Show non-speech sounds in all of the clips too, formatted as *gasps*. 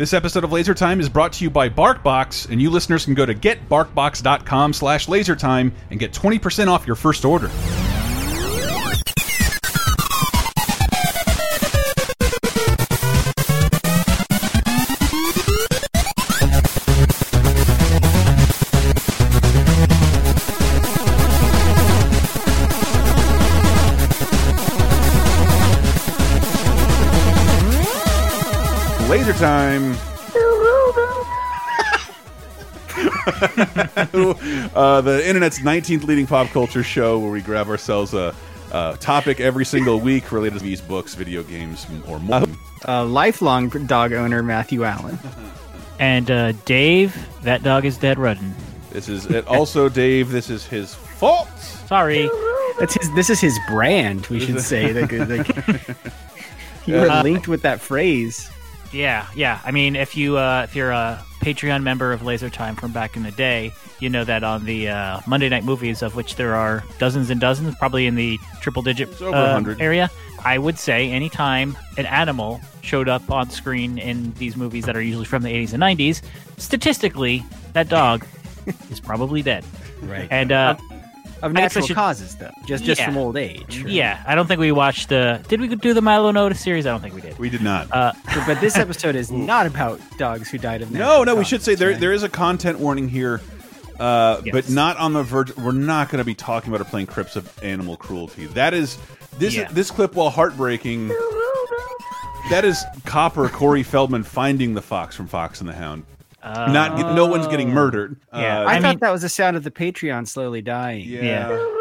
This episode of Laser Time is brought to you by BarkBox, and you listeners can go to getbarkbox.com slash lasertime and get 20% off your first order. Time. *laughs* uh, the internet's 19th leading pop culture show where we grab ourselves a, a topic every single week related to these books, video games, or more. Uh, lifelong dog owner Matthew Allen. And uh, Dave, that dog is dead running. This is it. Also, Dave, this is his fault. Sorry. That's his. This is his brand. We should say. Like, like, you were Uh, linked with that phrase. Yeah, yeah. I mean, if you uh, if you're a Patreon member of Laser Time from back in the day, you know that on the uh, Monday night movies, of which there are dozens and dozens, probably in the triple digit uh, area, I would say anytime an animal showed up on screen in these movies that are usually from the 80s and 90s, statistically, that dog *laughs* is probably dead. Right. And uh, Of I guess I natural should- causes, though, just just Yeah. from old age. right? yeah, I don't think we watched the. Did we do the Milo and Otis series? I don't think we did. We did not. Uh, But, but this *laughs* episode is not about dogs who died of no, natural no. We causes, should say there right? there is a content warning here. Uh, Yes. But not on the verge. We're not going to be talking about or playing Crips of animal cruelty. That is this Yeah. this clip, while heartbreaking, that is Copper Corey Feldman finding the fox from Fox and the Hound. Not get- no one's getting murdered. Yeah, Uh, I, I thought mean- that was the sound of the Patreon slowly dying. yeah.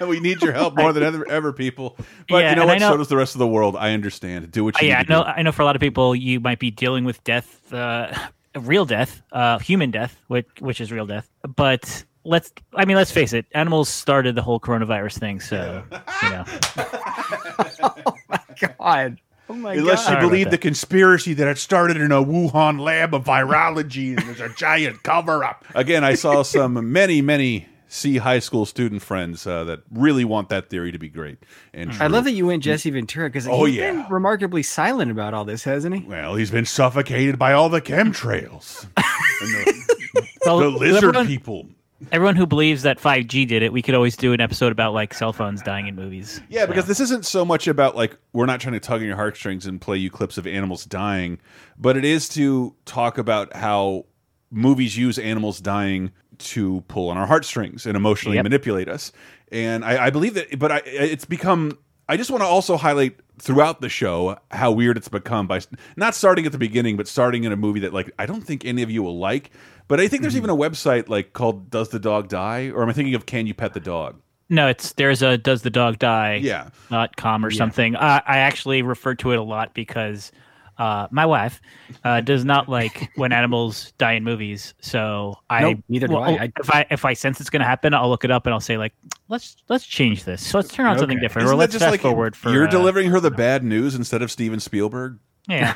*laughs* we need your help more than ever, ever people. But Yeah, you know what? know- So does the rest of the world. I understand. Do what Uh, you yeah, I need to know. do. I know. For a lot of people, you might be dealing with death, uh, real death, uh, human death, which which is real death. But let's. I mean, let's face it. Animals started the whole coronavirus thing, so yeah. you know. *laughs* God. Oh my Unless God. you believe the conspiracy that it started in a Wuhan lab of virology and there's a giant cover up. Again, I saw some many, many C high school student friends uh, that really want that theory to be great. And I love that you went Jesse Ventura because Oh, he's yeah. been remarkably silent about all this, hasn't he? Well, he's been suffocated by all the chemtrails *laughs* and the, Well, the lizard everyone, people. Everyone who believes that 5G did it, we could always do an episode about like cell phones dying in movies. Yeah, because this isn't so much about like we're not trying to tug on your heartstrings and play you clips of animals dying, but it is to talk about how movies use animals dying to pull on our heartstrings and emotionally Yep. manipulate us. And I, I believe that, but I, it's become. I just want to also highlight throughout the show how weird it's become by not starting at the beginning, but starting in a movie that like I don't think any of you will like. But I think there's even a website like called "Does the Dog Die?" or am I thinking of "Can You Pet the Dog?" No, it's there's a does the dog die? Yeah. dot com or something. Uh, I actually refer to it a lot because uh, my wife uh, does not like when animals die in movies. So I Nope, neither do I. I- If I if I sense it's going to happen, I'll look it up and I'll say like let's let's change this. So let's turn on something different, Isn't or let's just fast like forward for you're uh, delivering her the bad news instead of Steven Spielberg? Yeah,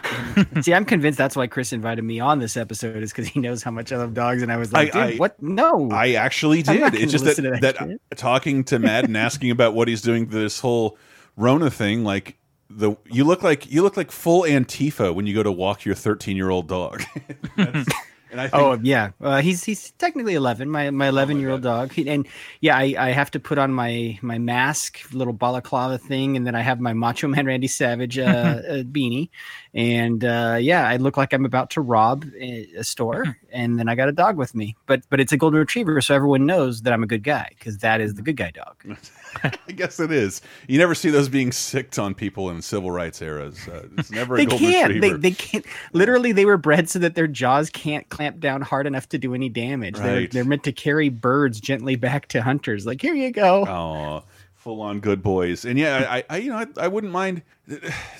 *laughs* See, I'm convinced that's why Chris invited me on this episode is because he knows how much I love dogs, and I was like, I- dude, I- what? No, I actually did. It's just that, to that, that talking to Matt and asking about what he's doing this whole Rona thing, like the you look like you look like full Antifa when you go to walk your 13 year old dog. *laughs* I think Oh yeah, uh, he's he's technically eleven. My my eleven year old dog, He- and yeah, I, I have to put on my my mask, little balaclava thing, and then I have my Macho Man Randy Savage uh, *laughs* uh, beanie, and uh, yeah, I look like I'm about to rob a, a store, and then I got a dog with me, but but it's a golden retriever, so everyone knows that I'm a good guy because that is the good guy dog. *laughs* *laughs* I guess it is. You never see those being sicked on people in civil rights eras. Uh, it's never a They golden can't. They, they can't. Literally, they were bred so that their jaws can't clamp down hard enough to do any damage. They're, they're meant to carry birds gently back to hunters. Like, here you go. Oh, full on good boys. And yeah, I, I you know, I, I wouldn't mind.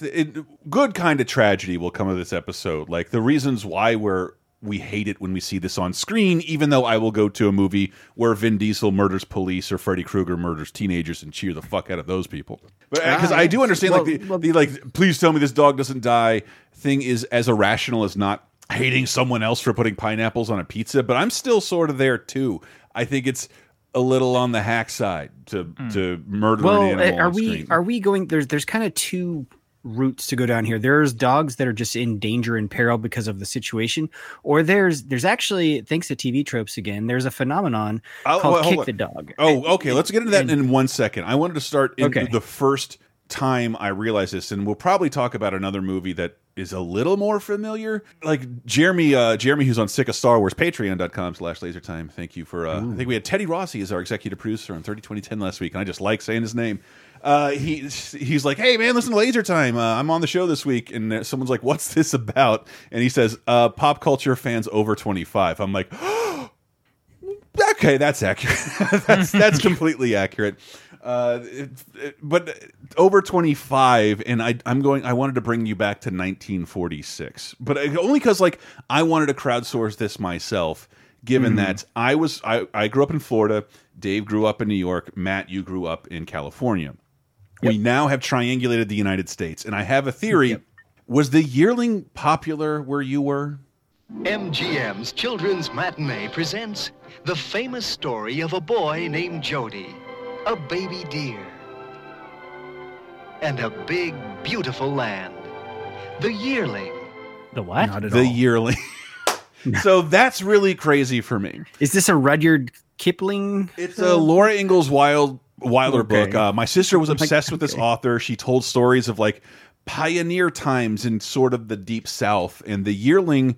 It, good kind of tragedy will come of this episode. Like the reasons why we're we hate it when we see this on screen. Even though I will go to a movie where Vin Diesel murders police or Freddy Krueger murders teenagers and cheer the fuck out of those people. Because Ah, I do understand, well, like the, well- the like, please tell me this dog doesn't die thing is as irrational as not hating someone else for putting pineapples on a pizza. But I'm still sort of there too. I think it's a little on the hack side to to murder an Well, animal uh, are on we screen. are we going? There's there's kind of two routes to go down here. There's dogs that are just in danger and peril because of the situation, or there's there's actually thanks to TV tropes again. There's a phenomenon I'll- called well, kick on. the dog. Oh, okay. Let's get into that and- in one second. I wanted to start in Okay. the first time I realized this, and we'll probably talk about another movie that is a little more familiar. Like Jeremy, uh, Jeremy, who's on Sick of Star Wars, patreon.com slash lasertime. Thank you for, uh, I think we had Teddy Rossi as our executive producer on 30 2010 last week, and I just like saying his name. Uh, he he's like, hey man, listen to Laser Time. Uh, I'm on the show this week, and uh, someone's like, what's this about? And he says, uh, pop culture fans over 25. I'm like, *gasps* okay, that's accurate. *laughs* that's that's *laughs* completely accurate. Uh, it- it- but over 25, and I, I'm going. I wanted to bring you back to 1946, but I- only because like I wanted to crowdsource this myself. Given that I was, I, I grew up in Florida. Dave grew up in New York. Matt, you grew up in California. We now have triangulated the United States, and I have a theory. Was the yearling popular where you were? MGM's Children's Matinee presents the famous story of a boy named Jody, a baby deer, and a big, beautiful land. The yearling. The what? Not at the all. yearling. *laughs* so that's really crazy for me. Is this a Rudyard Kipling? It's a Laura Ingalls Wild Wilder Okay. book. Uh, my sister was Like, obsessed with this okay. author. She told stories of like pioneer times in sort of the deep south and the yearling.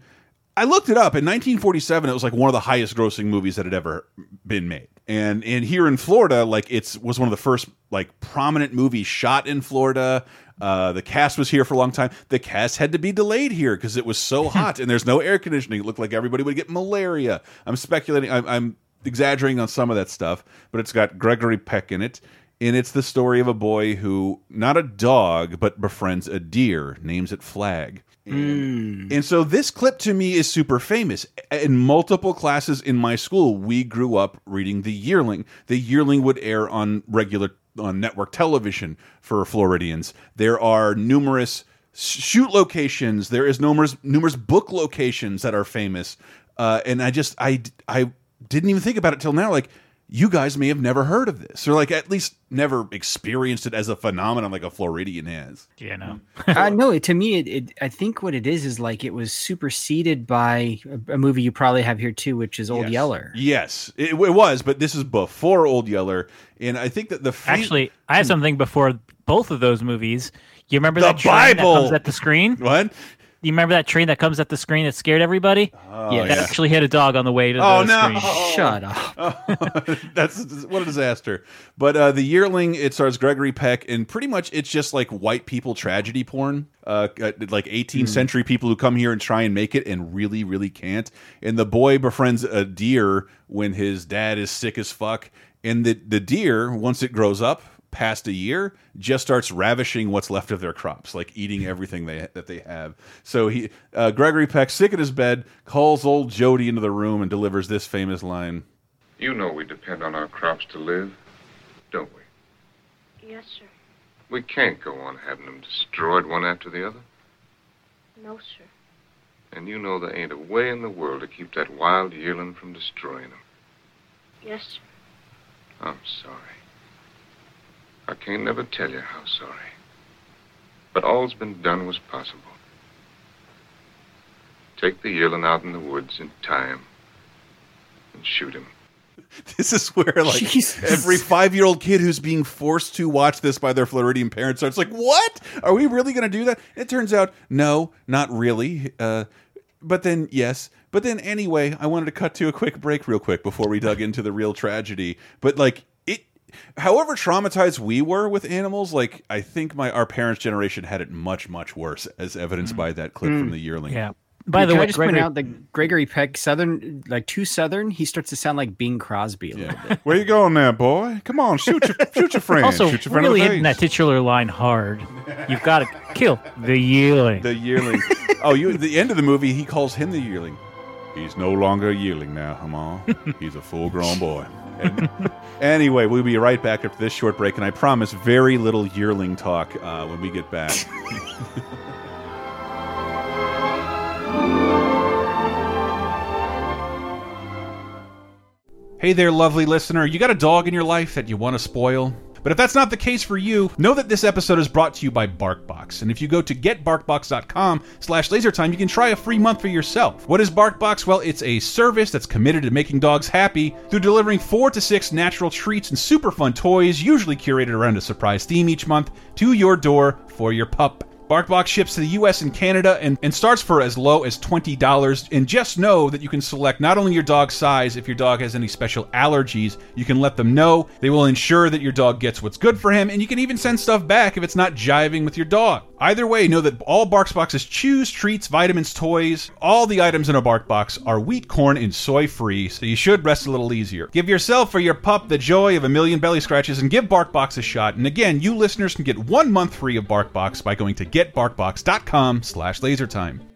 I looked it up in 1947. It was like one of the highest grossing movies that had ever been made. And and here in Florida, like it's was one of the first like prominent movies shot in Florida. Uh, the cast was here for a long time. The cast had to be delayed here because it was so *laughs* hot and there's no air conditioning. It looked like everybody would get malaria. I'm speculating. I'm, I'm exaggerating on some of that stuff, but it's got Gregory Peck in it. And it's the story of a boy who, not a dog, but befriends a deer, names it Flag. And, and so this clip to me is super famous. In multiple classes in my school, we grew up reading The Yearling. The Yearling would air on regular on network television for Floridians. There are numerous shoot locations. There is numerous numerous book locations that are famous. Uh, and I just I I didn't even think about it till now. Like you guys may have never heard of this, or like at least never experienced it as a phenomenon like a Floridian has. Yeah, no. uh, no, to me, it, it. I think what it is is like it was superseded by a, a movie you probably have here too, which is Old Yes. Yeller. Yes, it, it was, but this is before Old Yeller, and I think that the fe- Actually, I have something before both of those movies. You remember The that train Bible! that comes at the screen? what? You remember that train that comes at the screen that scared everybody? Oh, Yeah. That actually hit a dog on the way to Oh, the no. screen. *laughs* Shut up. *laughs* That's what a disaster. But uh, the yearling, it stars Gregory Peck, and pretty much it's just like white people tragedy porn, uh, uh, like 18th century people who come here and try and make it and really, really can't. And the boy befriends a deer when his dad is sick as fuck, and the the deer once it grows up. Past a year, just starts ravishing what's left of their crops, like eating *laughs* everything they that they have. So he, uh, Gregory Peck, sick in his bed, calls old Jody into the room and delivers this famous line. You know we depend on our crops to live, don't we? Yes, sir. We can't go on having them destroyed one after the other. No, sir. And you know there ain't a way in the world to keep that wild yearling from destroying them. Yes, sir. I'm sorry. I can't never tell you how sorry. But all's been done was possible. Take the yearling out in the woods in time and shoot him. *laughs* This is where like Jesus. every five year old kid who's being forced to watch this by their Floridian parents starts like, "What? Are we really going to do that?" It turns out, no, not really. Uh, but then, yes. But then, anyway, I wanted to cut to a quick break, real quick, before we dug into the real tragedy. But like it, however traumatized we were with animals, like I think my our parents' generation had it much, much worse, as evidenced mm. by that clip from mm. the yearling. Yeah. By the Can way, I just Gregory, point out that Gregory Peck, Southern, like too Southern, he starts to sound like Bing Crosby a little bit. Yeah. Where you going there, boy? Come on, shoot your shoot your friend. also shoot your friend really hitting face. that titular line hard. You've got to kill the yearling. The yearling. oh, you. At the end of the movie, he calls him the yearling. He's no longer a yearling now, Hamal. He's a full-grown boy. And- *laughs* anyway, we'll be right back after this short break, and I promise very little yearling talk uh, when we get back. *laughs* Hey there, lovely listener. You got a dog in your life that you want to spoil? But if that's not the case for you, know that this episode is brought to you by BarkBox. And if you go to getbarkbox.com slash lasertime, you can try a free month for yourself. What is BarkBox? Well, it's a service that's committed to making dogs happy through delivering four to six natural treats and super fun toys, usually curated around a surprise theme each month, to your door for your pup. BarkBox ships to the US and Canada and, and starts for as low as $20. And just know that you can select not only your dog's size, if your dog has any special allergies, you can let them know. They will ensure that your dog gets what's good for him, and you can even send stuff back if it's not jiving with your dog. Either way, know that all Barks boxes chews, treats, vitamins, toys, all the items in a Bark box are wheat, corn, and soy free, so you should rest a little easier. Give yourself or your pup the joy of a million belly scratches and give BarkBox a shot. And again, you listeners can get one month free of BarkBox by going to getbarkbox.com slash lasertime.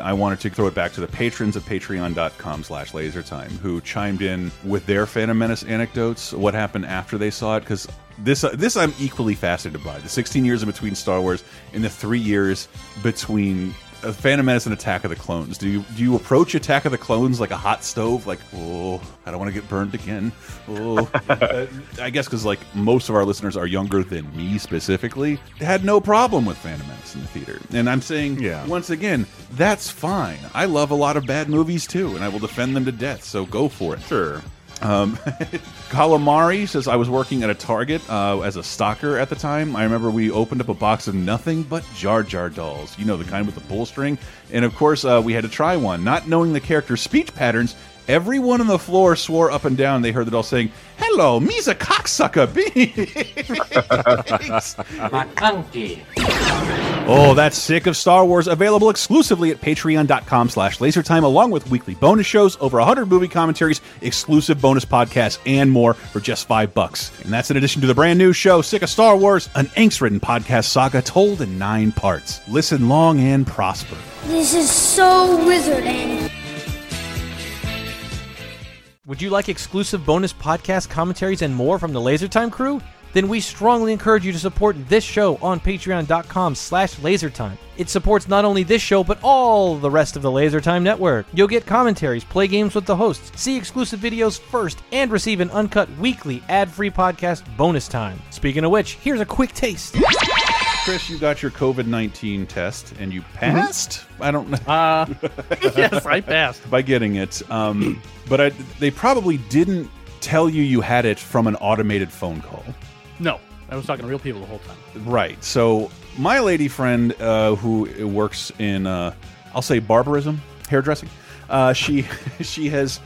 I wanted to throw it back to the patrons at patreon.com slash lasertime who chimed in with their Phantom Menace anecdotes, what happened after they saw it, because this uh, this I'm equally fascinated by. The 16 years in between Star Wars and the three years between uh, Phantom Menace and Attack of the Clones. Do you do you approach Attack of the Clones like a hot stove? Like, oh, I don't want to get burned again. Oh, *laughs* Uh, I guess because like most of our listeners are younger than me specifically, had no problem with Phantom Menace in the theater. And I'm saying, Yeah. once again, that's fine. I love a lot of bad movies too, and I will defend them to death. So go for it. Sure. Um, *laughs* Calamari says I was working at a Target uh, as a stalker at the time. I remember we opened up a box of nothing but Jar Jar dolls. You know the kind with the pull string, and of course uh, we had to try one. Not knowing the character's speech patterns, everyone on the floor swore up and down they heard the doll saying, "Hello, me's a cocksucker." *laughs* be. *laughs* Thanks. McClunky. Oh, that's sick of Star Wars. Available exclusively at patreon.com slash lasertime, along with weekly bonus shows, over 100 movie commentaries, exclusive bonus podcasts, and more for just five bucks. And that's in addition to the brand new show, Sick of Star Wars, an angst-ridden podcast saga told in nine parts. Listen long and prosper. This is so wizarding. Would you like exclusive bonus podcast commentaries and more from the LaserTime crew? Then we strongly encourage you to support this show on patreon.com slash lasertime. It supports not only this show, but all the rest of the LaserTime network. You'll get commentaries, play games with the hosts, see exclusive videos first, and receive an uncut weekly ad-free podcast bonus time. Speaking of which, here's a quick taste. Chris, you got your COVID-19 test, and you passed? I don't know. Uh, *laughs* yes, I passed. by getting it. Um, but I, they probably didn't tell you you had it from an automated phone call. No, I was talking to real people the whole time. Right. So my lady friend, uh, who works in, uh, I'll say barbarism, hairdressing. Uh, she *laughs* she has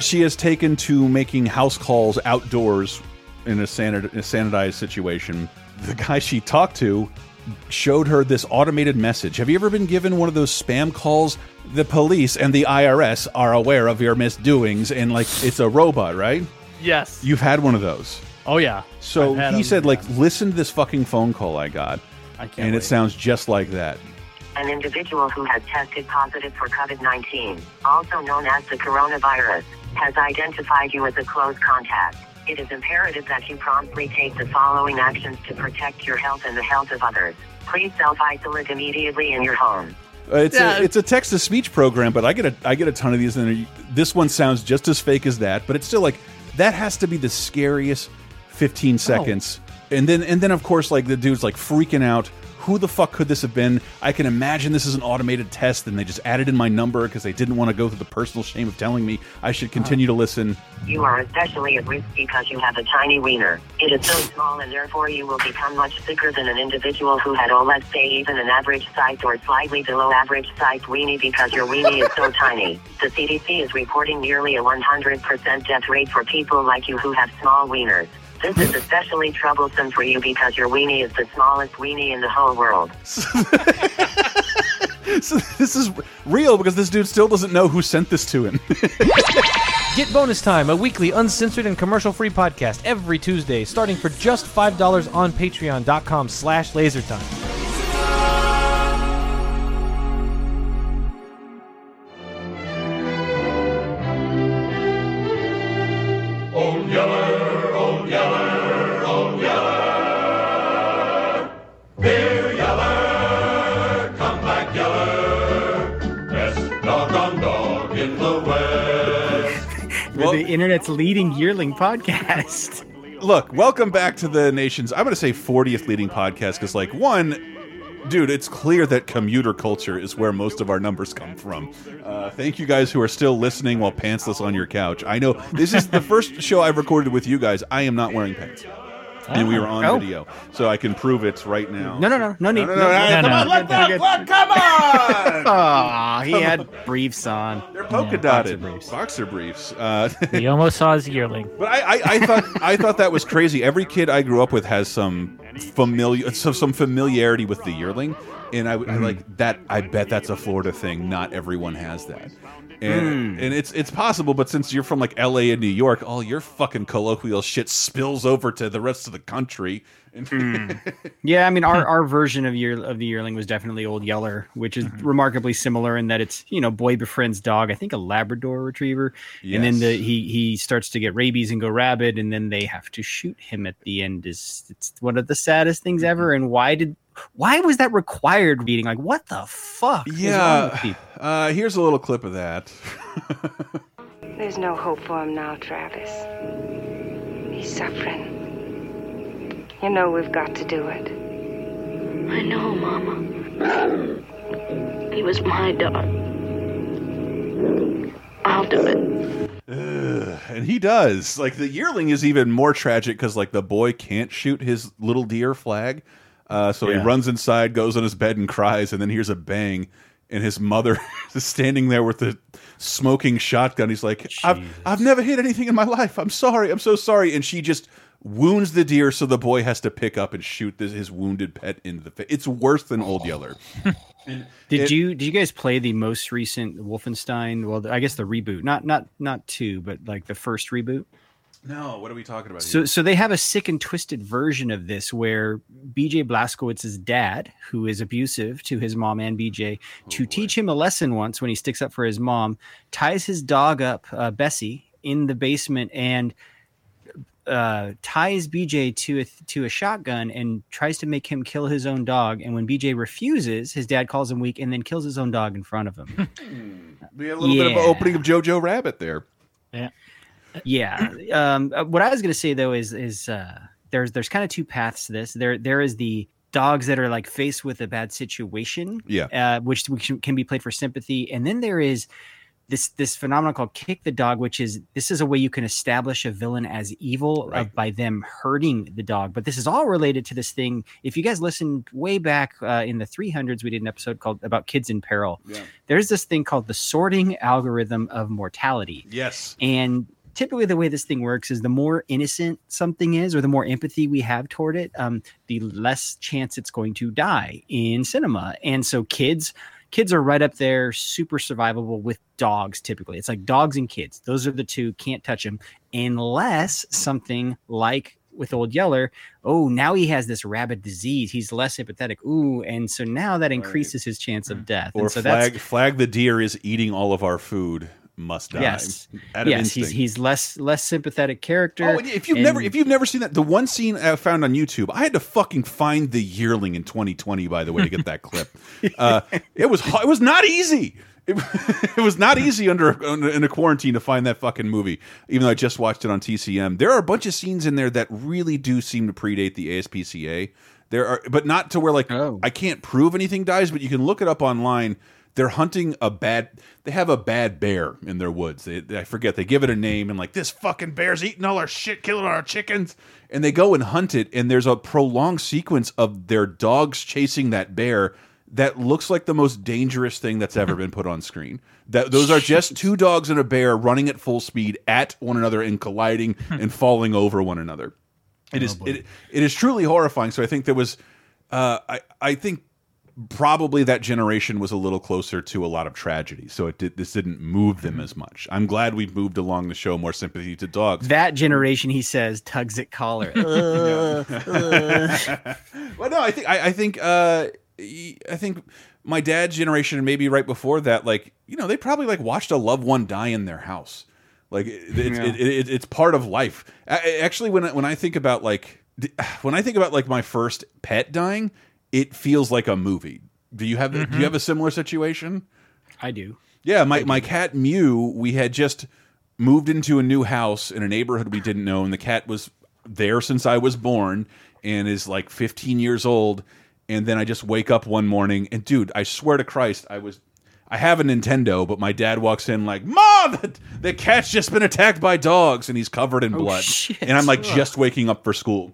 she has taken to making house calls outdoors in a, sanit a sanitized situation. The guy she talked to showed her this automated message. Have you ever been given one of those spam calls? The police and the IRS are aware of your misdoings, and like it's a robot, right? Yes. You've had one of those. Oh yeah. So he them, said, like, yeah. listen to this fucking phone call I got, I can't. and it sounds just like that. An individual who has tested positive for COVID 19, also known as the coronavirus, has identified you as a close contact. It is imperative that you promptly take the following actions to protect your health and the health of others. Please self isolate immediately in your home. Uh, It's Yeah. a, it's a text to speech program, but I get a I get a ton of these, and this one sounds just as fake as that. But it's still like that has to be the scariest 15 seconds. And then and then of course like the dude's like freaking out. Who the fuck could this have been? I can imagine this is an automated test, and they just added in my number because they didn't want to go through the personal shame of telling me I should continue to listen. You are especially at risk because you have a tiny wiener. It is so small and therefore you will become much sicker than an individual who had, oh, let's say even an average sized or slightly below average sized weenie because your weenie is so tiny. The CDC is reporting nearly a 100% death rate for people like you who have small wieners. This is especially troublesome for you because your weenie is the smallest weenie in the whole world. *laughs* So this is real because this dude still doesn't know who sent this to him. *laughs* Get Bonus Time, a weekly uncensored and commercial-free podcast every Tuesday, starting for just $5 on patreon.com slash lasertime. Internet's leading yearling podcast. Look, welcome back to the nation's, I'm going to say 40th leading podcast because, like, one, dude, it's clear that commuter culture is where most of our numbers come from. Uh, thank you guys who are still listening while pantsless on your couch. I know this is the *laughs* first show I've recorded with you guys. I am not wearing pants. And we were on Oh. video, so I can prove it right now. No, no, no, no need. no, no, no, come on, look, look, look, come *laughs* on! Aw, he had briefs on. They're polka dotted boxer briefs. Uh, *laughs* We almost saw his yearling. But I, I, I thought I thought that was crazy. Every kid I grew up with has some familiar, so some familiarity with the yearling, and I, I like that. I bet that's a Florida thing. Not everyone has that, and hmm. and it's it's possible. But since you're from like L.A. and New York, all your fucking colloquial shit spills over to the rest of the country. And *laughs* hmm. Yeah, I mean our, *laughs* our version of year of the yearling was definitely Old Yeller, which is mm-hmm. remarkably similar in that it's you know boy befriends dog. I think a Labrador Retriever, and then the he he starts to get rabies and go rabid, and then they have to shoot him at the end. Is it's one of the saddest things mm-hmm. ever. And why did why was that required reading? Like what the fuck? is wrong with yeah, people? uh, here's a little clip of that. There's no hope for him now, Travis. He's suffering. You know we've got to do it. I know, Mama. He was my dog. I'll do it. Ugh, and he does. Like the yearling is even more tragic because like the boy can't shoot his little deer flag, uh, so he runs inside, goes on his bed, and cries, and then hears a bang, and his mother *laughs* is standing there with the smoking shotgun. He's like, "I've I've never hit anything in my life. I'm sorry. I'm so sorry." And she just wounds the deer, so the boy has to pick up and shoot this, his wounded pet in the face. It's worse than Old Yeller. *laughs* Did It- you did you guys play the most recent Wolfenstein? Well, I guess the reboot, not not not two, but like the first reboot. No, what are we talking about? So, here? so they have a sick and twisted version of this where BJ Blazkowicz's dad, who is abusive to his mom and BJ, to teach him a lesson once when he sticks up for his mom, ties his dog up, uh, Bessie, in the basement and uh, ties BJ to a to a shotgun and tries to make him kill his own dog. And when BJ refuses, his dad calls him weak and then kills his own dog in front of him. we had a little bit of an opening of Jojo Rabbit there. Yeah. Yeah um uh, what i was going to say though is is uh there's there's kind of two paths to this. There there is the dogs that are like faced with a bad situation Yeah. uh which, which can be played for sympathy. And then there is this this phenomenon called kick the dog which is this is a way you can establish a villain as evil uh, by them hurting the dog. But this is all related to this thing. If you guys listened way back uh, in the 300s we did an episode called about kids in peril. Yeah. there's this thing called the sorting algorithm of mortality. Yes. and typically, the way this thing works is the more innocent something is, or the more empathy we have toward it, um, the less chance it's going to die in cinema. And so, kids, kids are right up there, super survivable with dogs. Typically, it's like dogs and kids; those are the two. Can't touch them unless something like with old Yeller, oh, now he has this rabid disease. He's less empathetic. Ooh, and so now that increases his chance of death. Or and so that's flag flag the deer is eating all of our food must die. Yes, yes, he's he's less less sympathetic character. Oh, if you've never if you've never seen that, the one scene I found on YouTube, I had to fucking find the yearling in 2020. By the way, to get that clip, *laughs* uh, it was it was not easy. It, *laughs* it was not easy under, under in a quarantine to find that fucking movie. Even though I just watched it on TCM, there are a bunch of scenes in there that really do seem to predate the ASPCA. There are, but not to where like Oh. I can't prove anything dies, but you can look it up online. They're hunting a bad. They have a bad bear in their woods. They, I forget. They give it a name and like this fucking bear's eating all our shit, killing our chickens. And they go and hunt it. And there's a prolonged sequence of their dogs chasing that bear that looks like the most dangerous thing that's ever been put on screen. That those are just two dogs and a bear running at full speed at one another and colliding and falling over one another. It is it, it is truly horrifying. So I think there was, uh, I I think probably that generation was a little closer to a lot of tragedy, so it did, this didn't move them as much. I'm glad we've moved along the show more sympathy to dogs. That generation, he says, tugs at collar. Uh, *laughs* uh. *laughs* well, no, I think I, I think uh, I think my dad's generation and maybe right before that, like you know, they probably like watched a loved one die in their house. Like it's Yeah. it, it, it's part of life. A- Actually, when I- when I think about like *sighs* when I think about like my first pet dying, it feels like a movie. Do you have do Mhm. you have a similar situation? I do. Yeah, my my cat Mew, we had just moved into a new house in a neighborhood we didn't know, and the cat was there since I was born and is like 15 years old. And then I just wake up one morning, and dude, I swear to Christ, I was. I have a Nintendo, but my dad walks in like, "Mom, the, the cat's just been attacked by dogs, and he's covered in Oh, blood." shit. And I'm like Ugh. just waking up for school,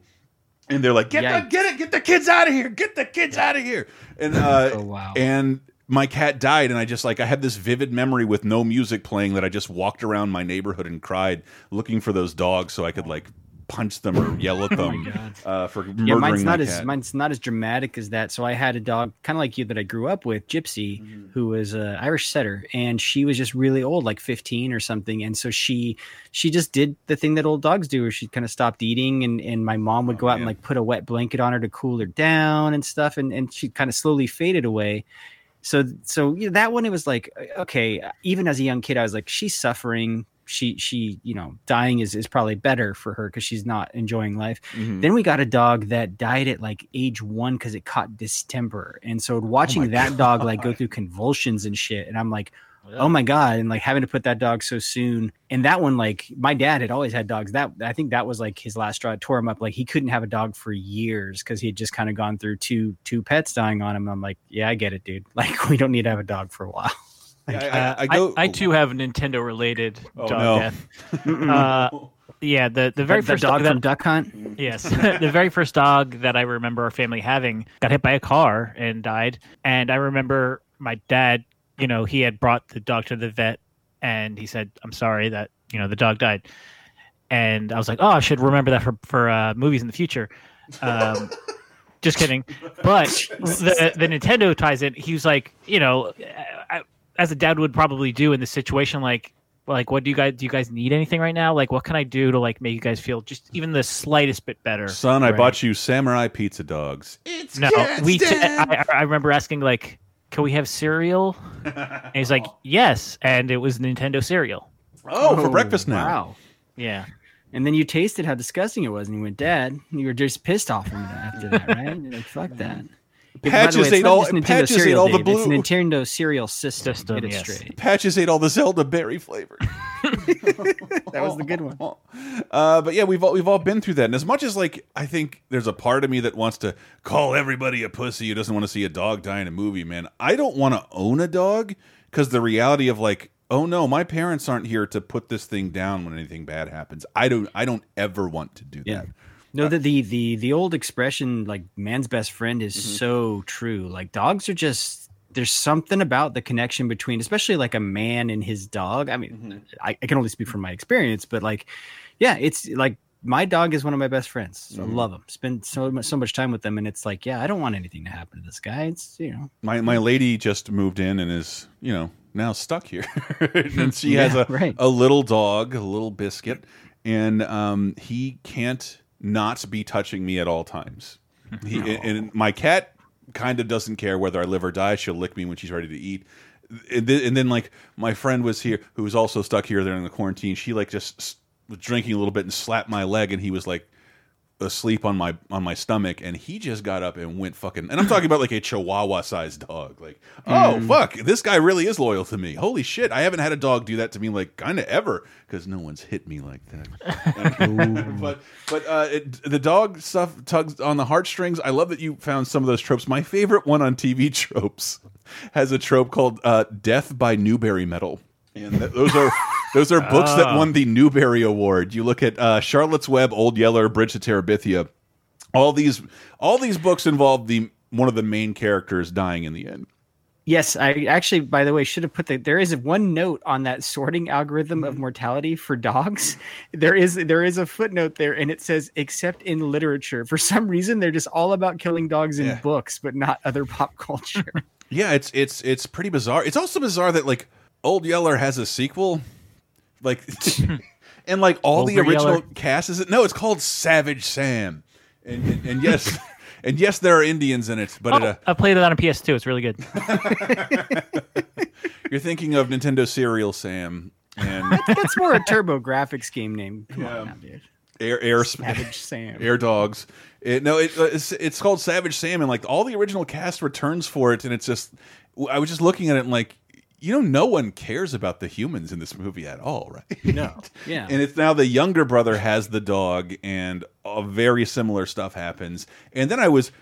and they're like, "Get the get it, get the kids out of here, get the kids out of here!" And *laughs* uh, Oh, wow. and my cat died, and I just like I had this vivid memory with no music playing that I just walked around my neighborhood and cried, looking for those dogs so I could like punch them or yell at *laughs* them uh, for murdering yeah, mine's not my as cat. mine's not as dramatic as that. So I had a dog, kind of like you, that I grew up with, Gypsy, Mm-hmm. who was a Irish setter, and she was just really old, like fifteen or something. And so she she just did the thing that old dogs do, where she kind of stopped eating, and and my mom Oh, would go out and like put a wet blanket on her to cool her down and stuff, and and she kind of slowly faded away. So so you know, that one, it was like okay, even as a young kid, I was like, she's suffering. She she you know dying is is probably better for her because she's not enjoying life. Mhm. Then we got a dog that died at like age one because it caught distemper, and so watching that dog like go through convulsions and shit, and I'm like, oh my god, and like having to put that dog so soon, and that one like my dad had always had dogs. That I think that was like his last straw. It tore him up. Like he couldn't have a dog for years because he had just kind of gone through two two pets dying on him. I'm like, yeah, I get it, dude. *laughs* Like we don't need to have a dog for a while. Uh, I, I, too have a Nintendo related Oh, dog no. death. *laughs* Uh, yeah, the the very The- the first dog that- from Duck Hunt. Yes, *laughs* the very first dog that I remember our family having got hit by a car and died. And I remember my dad, you know, he had brought the dog to the vet, and he said, "I'm sorry that you know the dog died." And I was like, "Oh, I should remember that for for uh, movies in the future." Um, just kidding. But the the Nintendo ties in. He was like, you know, I, as a dad would probably do in this situation, like. Like, what do you guys do? You guys need anything right now? Like, what can I do to like make you guys feel just even the slightest bit better? Son, I bought you samurai pizza dogs. It's No, we. T- I, I remember asking like, "Can we have cereal?" and he's like, *laughs* "Yes," and it was Nintendo cereal. Oh, for oh, breakfast now. Wow. Yeah. And then you tasted how disgusting it was, and you went, "Dad." You were just pissed off after that, right? You're like, "Fuck *laughs* that." Yeah, Patches ate all- just Nintendo Patches ate cereal, all the Dave, It's. Nintendo cereal system. System, Get it yes. straight. Patches ate all the Zelda berry flavor. *laughs* That was the good one. *laughs* Uh, but yeah, we've all we've all been through that. And as much as like I think there's a part of me that wants to call everybody a pussy who doesn't want to see a dog die in a movie, man. I don't want to own a dog because the reality of like, oh no, my parents aren't here to put this thing down when anything bad happens. I don't I don't ever want to do Yeah. that. No, the, the the the old expression like man's best friend is Mm-hmm. so true. Like dogs are just there's something about the connection between especially like a man and his dog. I mean, Mm-hmm. I, I can only speak from my experience, but like yeah, it's like my dog is one of my best friends. So Mhm. I love him. Spend so much so much time with them and it's like, yeah, I don't want anything to happen to this guy. It's you know. My my lady just moved in and is you know now stuck here, *laughs* and *laughs* she has a right. a little dog, a little biscuit, and um, he can't not be touching me at all times. *laughs* He and my cat kind of doesn't care whether I live or die. She'll lick me when she's ready to eat. And then, and then like my friend was here, who was also stuck here during the quarantine. She like just was drinking a little bit and slapped my leg, and he was like asleep on my on my stomach and he just got up and went fucking and I'm talking about like a chihuahua sized dog like oh Mm. fuck this guy really is loyal to me. Holy shit I haven't had a dog do that to me like kind of ever because no one's hit me like that. *laughs* But but uh it, the dog stuff tugs on the heartstrings. I love that you found some of those tropes. My favorite one on TV tropes has a trope called uh death by Newbery Medal. And th those are those are books that Oh. won the Newbery Award. You look at uh, Charlotte's Web, Old Yeller, Bridge to Terabithia. All these all these books involve the one of the main characters dying in the end. Yes, I actually, by the way, should have put the. There is one note on that sorting algorithm of mortality for dogs. *laughs* There is there is a footnote there, and it says except in literature. For some reason, they're just all about killing dogs in Yeah. books, but not other pop *laughs* culture. *laughs* Yeah, it's it's it's pretty bizarre. It's also bizarre that like Old Yeller has a sequel, like, *laughs* *laughs* and like all the original Yeller? cast is it? No, it's called Savage Sam, and and, and yes, *laughs* and yes, there are Indians in it, but it, Oh, uh, I played it on a PS2. It's really good. you're thinking of Nintendo Serial Sam and That's more a TurboGrafx game name. Come Yeah. on, now, dude. Air Air Savage Sam. Air Dogs. It, no, it, uh, it's it's called Savage Sam, and like all the original cast returns for it, and it's just I was just looking at it and like. You know, no one cares about the humans in this movie at all, right? No. *laughs* Yeah. And it's now the younger brother has the dog, and a very similar stuff happens. And then I was,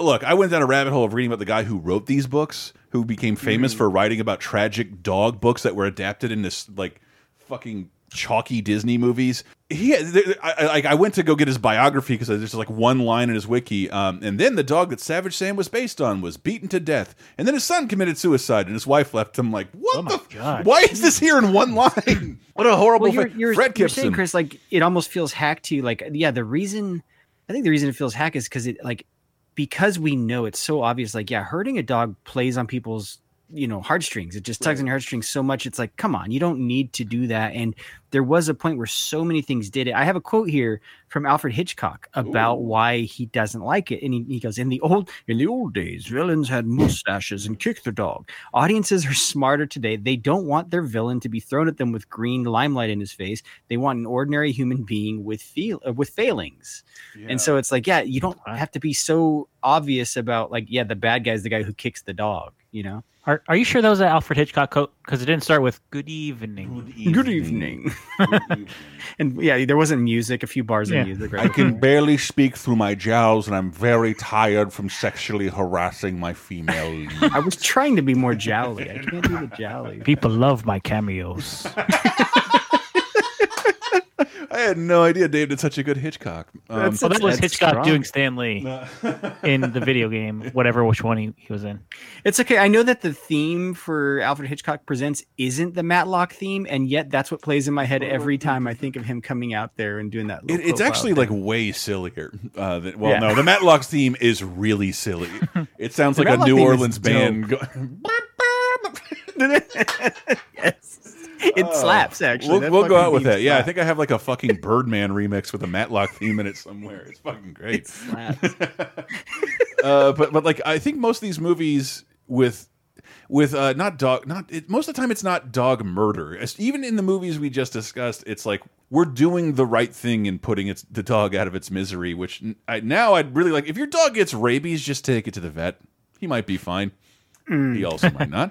look, I went down a rabbit hole of reading about the guy who wrote these books, who became famous Mm. for writing about tragic dog books that were adapted into like fucking chalky Disney movies. He, I, I- I went to go get his biography because there's just like one line in his wiki, um, and then the dog that Savage Sam was based on was beaten to death, and then his son committed suicide, and his wife left him. Like, what the? God. Why is this here in one line? *laughs* What a horrible. well, you're, you're, Fred you're saying, Gipson. Chris, like it almost feels hacked to you. Like, yeah, the reason I think the reason it feels hack is because it like because we know it's so obvious. Like, yeah, hurting a dog plays on people's you know heartstrings. It just tugs on your heartstrings so much. It's like, come on, you don't need to do that. And there was a point where so many things did it. I have a quote here from Alfred Hitchcock about why he doesn't like it, and he, he goes, "In the old in the old days, villains had mustaches and kicked their dog. Audiences are smarter today. They don't want their villain to be thrown at them with green limelight in his face. They want an ordinary human being with feel uh, with failings. And so it's like, yeah, you don't have to be so obvious about like, yeah, the bad guy's the guy who kicks the dog. You know? Are Are you sure that was an Alfred Hitchcock quote? Because it didn't start with "Good evening." *laughs* Good evening. and yeah, there wasn't music. A few bars Yeah. of music. Right I can barely speak through my jowls, and I'm very tired from sexually harassing my female. *laughs* lead. I was trying to be more jowly. I can't do the jowly. People love my cameos. *laughs* I had no idea Dave did such a good Hitchcock. Um, That's- well, that was Hitchcock strong. doing Stanley *laughs* in the video game, *laughs* whatever which one he, he was in. It's okay. I know that the theme for Alfred Hitchcock Presents isn't the Matlock theme, and yet that's what plays in my head every time I think of him coming out there and doing that. it, it's actually thing. like way sillier. Uh, than, well, Yeah. no, the Matlock's theme is really silly. *laughs* It sounds The like a New Orleans band. Go yes, *laughs* it slaps. Actually, we'll That we'll go out with that. Yeah, I think I have like a fucking Birdman remix with a Matlock theme in it somewhere. It's fucking *laughs* great. It slaps. *laughs* uh, but but like I think most of these movies with with uh, not dog not it, most of the time it's not dog murder. As- Even in the movies we just discussed, it's like we're doing the right thing in putting its the dog out of its misery. Which I, now I'd really like. If your dog gets rabies, just take it to the vet. He might be fine. Mm. He also might not.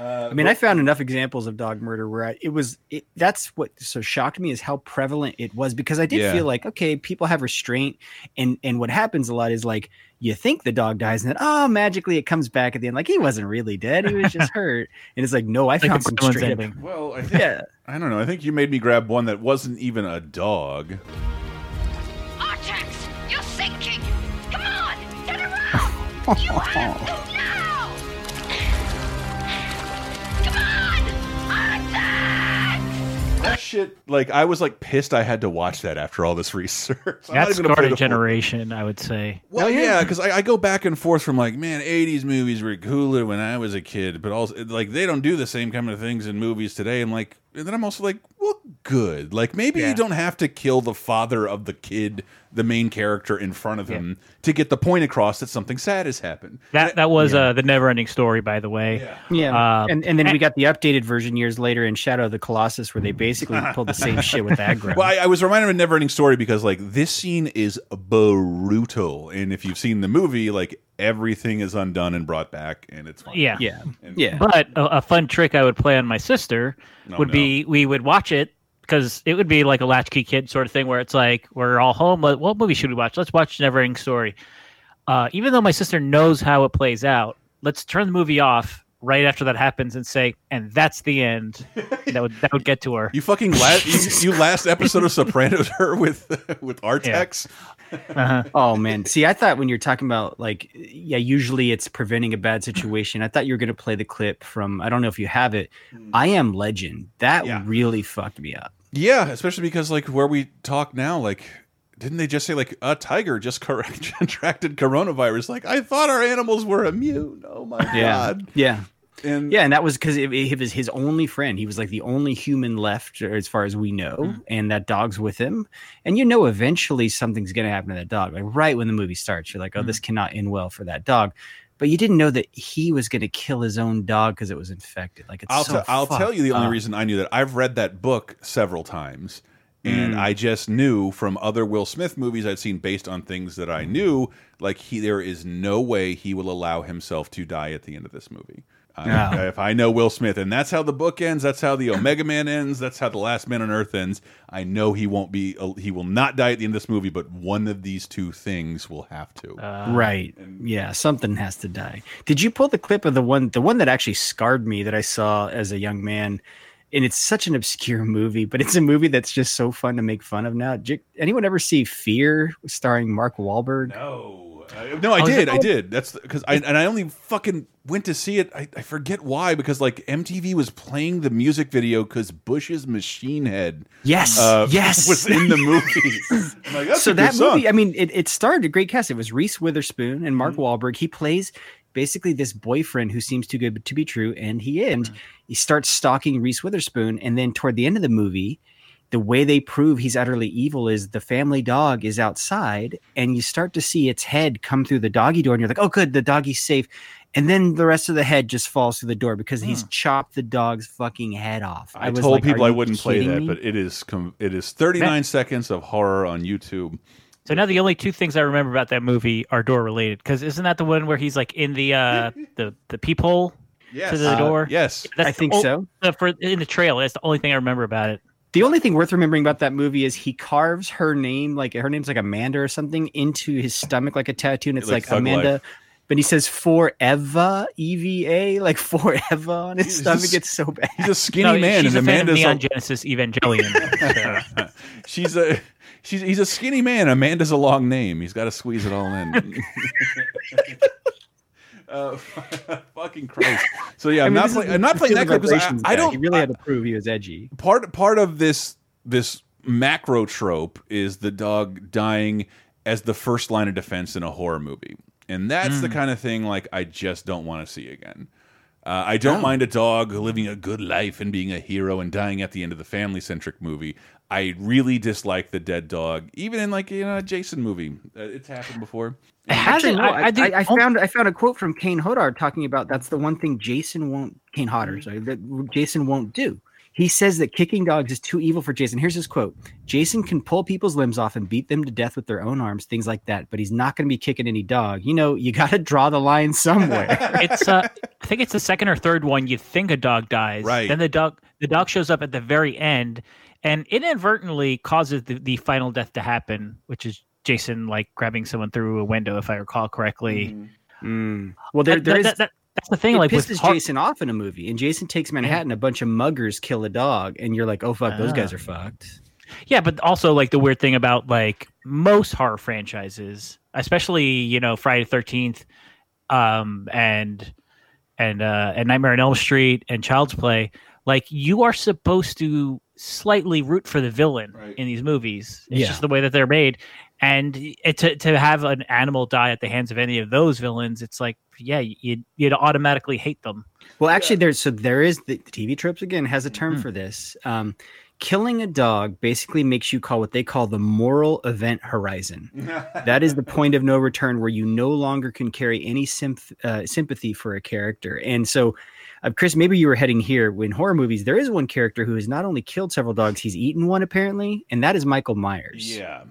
Uh, I mean, I found enough examples of dog murder where I, it was. It, that's what so shocked me is how prevalent it was because I did Yeah. feel like okay, people have restraint, and and what happens a lot is like you think the dog dies, and then oh, magically it comes back at the end, like he wasn't really dead, he was just *laughs* hurt, and it's like no, I Like found a some Gremlins straight up. ending. Well, I *laughs* think, Yeah, I don't know. I think you made me grab one that wasn't even a dog. Artax, you're sinking! Come on, get around! You have That shit, like I was like pissed. I had to watch that after all this *laughs* research. I'm not That even scarred a the full- generation, I would say. Well, yeah, because I, I go back and forth from like, man, '80s movies were cooler when I was a kid, but also like they don't do the same kind of things in movies today. And like, and then I'm also like, well, good. Like maybe Yeah. you don't have to kill the father of the kid, the main character, in front of him to get the point across that something sad has happened. That that was uh, the never-ending story, by the way. yeah, Uh, and and then we got the updated version years later in Shadow of the Colossus, where they basically *laughs* pulled the same shit with Agro. Well, I, I was reminded of a never ending story because like this scene is brutal, and if you've seen the movie, like everything is undone and brought back, and it's fine. Yeah. yeah, And- yeah. But a, a fun trick I would play on my sister No, would no. be we would watch it because it would be like a latchkey kid sort of thing where it's like we're all home. What, what movie should we watch? Let's watch Neverending Story. Uh, even though my sister knows how it plays out, let's turn the movie off right after that happens and say, "And that's the end." that would that would get to her. You fucking last you, you last episode of Sopranos *laughs* her with with Artax. Uh-huh. Oh man, see, I thought when you're talking about like, yeah, usually it's preventing a bad situation. I thought you were gonna play the clip from. I don't know if you have it. I am Legend. That really fucked me up. Yeah, especially because like where we talk now, like didn't they just say like a tiger just *laughs* contracted coronavirus? Like I thought our animals were immune. Oh my Yeah, god. yeah, and yeah, and that was because it, it was his only friend. He was like the only human left, as far as we know, Mm-hmm. and that dog's with him. And you know, eventually something's gonna happen to that dog. Like right when the movie starts, you're like, oh, Mm-hmm. this cannot end well for that dog. But you didn't know that he was going to kill his own dog because it was infected. Like it's I'll so te- I'll tell you the only up. reason I knew that I've read that book several times, and Mm. I just knew from other Will Smith movies I'd seen based on things that I knew, like he there is no way he will allow himself to die at the end of this movie. I- Yeah. if I know Will Smith, and that's how the book ends, that's how the Omega Man ends, that's how the Last Man on Earth ends. I know he won't be, he will not die at the end of this movie, but one of these two things will have to. right. Yeah, something has to die. Did you pull the clip of the one the one that actually scarred me that I saw as a young man? And it's such an obscure movie, but it's a movie that's just so fun to make fun of now. Did anyone ever see Fear starring Mark Wahlberg? No. No, I Oh, is did. it- I did. That's because I and I only fucking went to see it. I, I forget why because like MTV was playing the music video because Bush's Machine Head. Yes, uh, *laughs* yes, was in the movie. *laughs* Like, so a good that song. movie, I mean, it, it starred a great cast. It was Reese Witherspoon and Mark Mm-hmm. Wahlberg. He plays basically this boyfriend who seems too good to be true, and he Mm-hmm. and he starts stalking Reese Witherspoon, and then toward the end of the movie. The way they prove he's utterly evil is the family dog is outside, and you start to see its head come through the doggy door, and you're like, "Oh, good, the doggy's safe." And then the rest of the head just falls through the door because he's chopped the dog's fucking head off. I, was told like, people I wouldn't play that, me?" but it is com it is 39 seconds of horror on YouTube. So now the only two things I remember about that movie are door related. Because isn't that the one where he's like in the uh the the peephole Yes. to the Uh, door? yes. That's I think ol- so. the- for in the trail, that's the only thing I remember about it. The only thing worth remembering about that movie is he carves her name, like her name's like Amanda or something, into his stomach like a tattoo, and it's Like like, Amanda. Life. But he says forever, E V A, *laughs* like forever on his He's stomach. just- It's so bad. He's a skinny No, man, she's and a fan of Neon a, Genesis Evangelion. *laughs* she's a she's he's a skinny man. Amanda's a long name. He's got to squeeze it all in. *laughs* *laughs* uh, *laughs* fucking Christ! So yeah, I I'm mean, not this playing. I'm not playing that Field clip because I, I don't. He really had to prove he was edgy. part part of this this macro trope is the dog dying as the first line of defense in a horror movie and that's the Mm. kind of thing like i just don't want to see again uh, i don't No. mind a dog living a good life and being a hero and dying at the end of the family centric movie i really dislike the dead dog even in like you know a jason movie uh, it's happened before Actually, no, I, I, think- I found I found a quote from Kane Hodder talking about that's the one thing Jason won't Kane. Hodder sorry that Jason won't do. He says that kicking dogs is too evil for Jason. Here's his quote: Jason can pull people's limbs off and beat them to death with their own arms, things like that. But he's not going to be kicking any dog. You know, you got to draw the line somewhere. *laughs* it's uh, I think it's the second or third one. You think a dog dies, Right. Then the dog the dog shows up at the very end, and inadvertently causes the, the final death to happen, which is Jason like grabbing someone through a window, if I recall correctly. Mm. Well, there, That- there that- is. that- that- that's the thing. it like with pisses har- Jason off in a movie, and Jason takes Manhattan. A bunch of muggers kill a dog, and you're like, "Oh fuck, those guys Ah. are fucked." Yeah, but also like the weird thing about like most horror franchises, especially you know Friday Thirteenth, um, and and uh, and Nightmare on Elm Street and Child's Play, like you are supposed to slightly root for the villain in these movies. It's Yeah. just the way that they're made, and it, to to have an animal die at the hands of any of those villains, it's like yeah, you'd you'd automatically hate them. Well, actually, there's so there is the, the TV tropes again has a term for this. Um, killing a dog basically makes you call what they call the moral event horizon. *laughs* that is the point of no return where you no longer can carry any symph- uh, sympathy for a character. And so, uh, Chris, maybe you were heading here. In horror movies, there is one character who has not only killed several dogs, he's eaten one apparently, and that is Michael Myers. yeah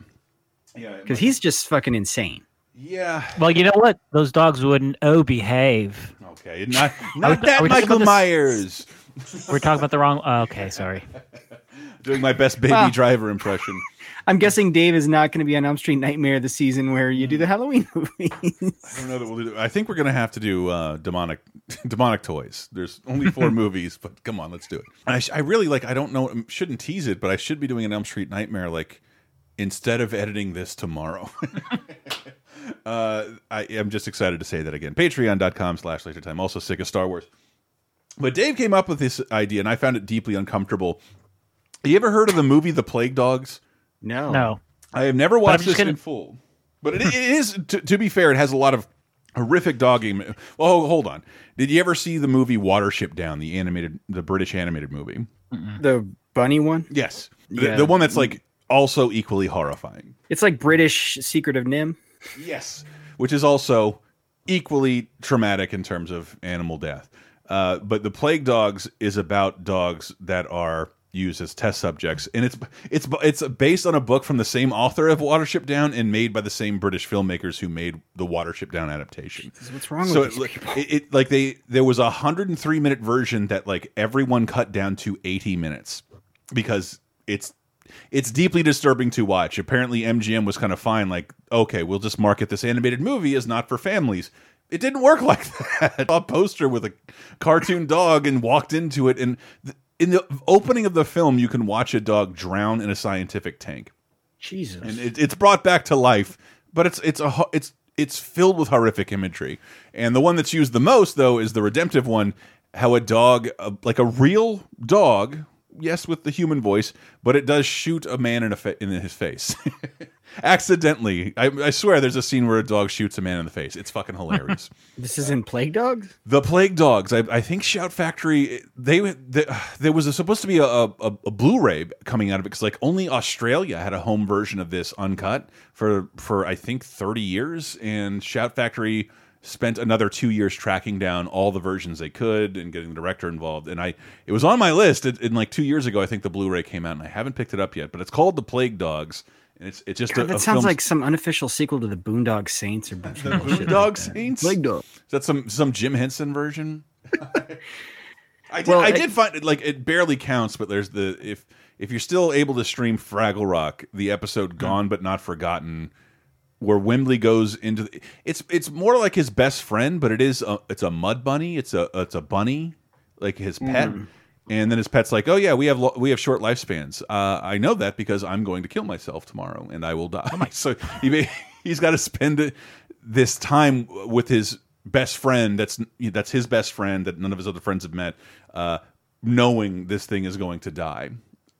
yeah because he's just fucking insane. yeah Well, you know what? Those dogs wouldn't oh behave. okay not *laughs* not are that we michael about this- myers We're talking about the wrong. oh, okay, *laughs* sorry. Doing my best baby Well- driver impression. *laughs* I'm guessing Dave is not going to be on Elm Street Nightmare the season where you do the Halloween movies. I don't know that we'll do. I think we're gonna have to do uh, demonic, demonic toys. There's only four movies, but come on, let's do it. And I, sh I really like. I don't know. um, Shouldn't tease it, but I should be doing an Elm Street Nightmare like instead of editing this tomorrow. *laughs* uh, I am just excited to say that again. Patreon.com/slash Laser Time. Also sick of Star Wars. But Dave came up with this idea, and I found it deeply uncomfortable. Have you ever heard of the movie The Plague Dogs? No. No. I have never watched just this gonna- in full, but it, it is. To, to be fair, it has a lot of horrific dogging. Well, hold on. Did you ever see the movie Watership Down, the animated, the British animated movie? the bunny one? Yes, the, the one that's like also equally horrifying. It's like British Secret of NIMH. Yes, which is also equally traumatic in terms of animal death. Uh, but the plague dogs is about dogs that are used as test subjects, and it's it's it's based on a book from the same author of Watership Down and made by the same British filmmakers who made the Watership Down adaptation. What's wrong so with these it, it, it like they there was a 103 minute version that like everyone cut down to 80 minutes because it's it's deeply disturbing to watch. Apparently, MGM was kind of fine, like, okay, we'll just market this animated movie as not for families. It didn't work *laughs* like that. A poster with a cartoon dog and walked into it, and th in the opening of the film, you can watch a dog drown in a scientific tank, Jesus. and it, it's brought back to life. But it's it's a it's it's filled with horrific imagery, and the one that's used the most though is the redemptive one. How a dog, uh, like a real dog, yes, with the human voice, but it does shoot a man in a fa in his face, *laughs* accidentally. I, I swear, there's a scene where a dog shoots a man in the face. It's fucking hilarious. *laughs* This is in Plague Dogs? The Plague Dogs. I, I think Shout Factory. They, they there was a, supposed to be a, a, a Blu-ray coming out of it because like only Australia had a home version of this uncut for for I think thirty years, and Shout Factory spent another two years tracking down all the versions they could and getting the director involved. And I it was on my list. It, and like two years ago, I think the Blu-ray came out, and I haven't picked it up yet. But it's called The Plague Dogs. And it's it's just God, a, that a sounds film- like some unofficial sequel to the Boondock Saints or the some shit like Saints. Plague Dog. Is that some some Jim Henson version? *laughs* I did, Well, I I- did find it like it barely counts, but there's the if if you're still able to stream Fraggle Rock, the episode "Gone but Not Forgotten," where Wembley goes into the, it's it's more like his best friend, but it is a, it's a mud bunny, it's a it's a bunny, like his pet. Mhm. And then his pet's like, "Oh yeah, we have we have short lifespans. Uh, I know that because I'm going to kill myself tomorrow and I will die." *laughs* so he may- he's got to spend this time with his best friend. That's that's his best friend that none of his other friends have met, uh, knowing this thing is going to die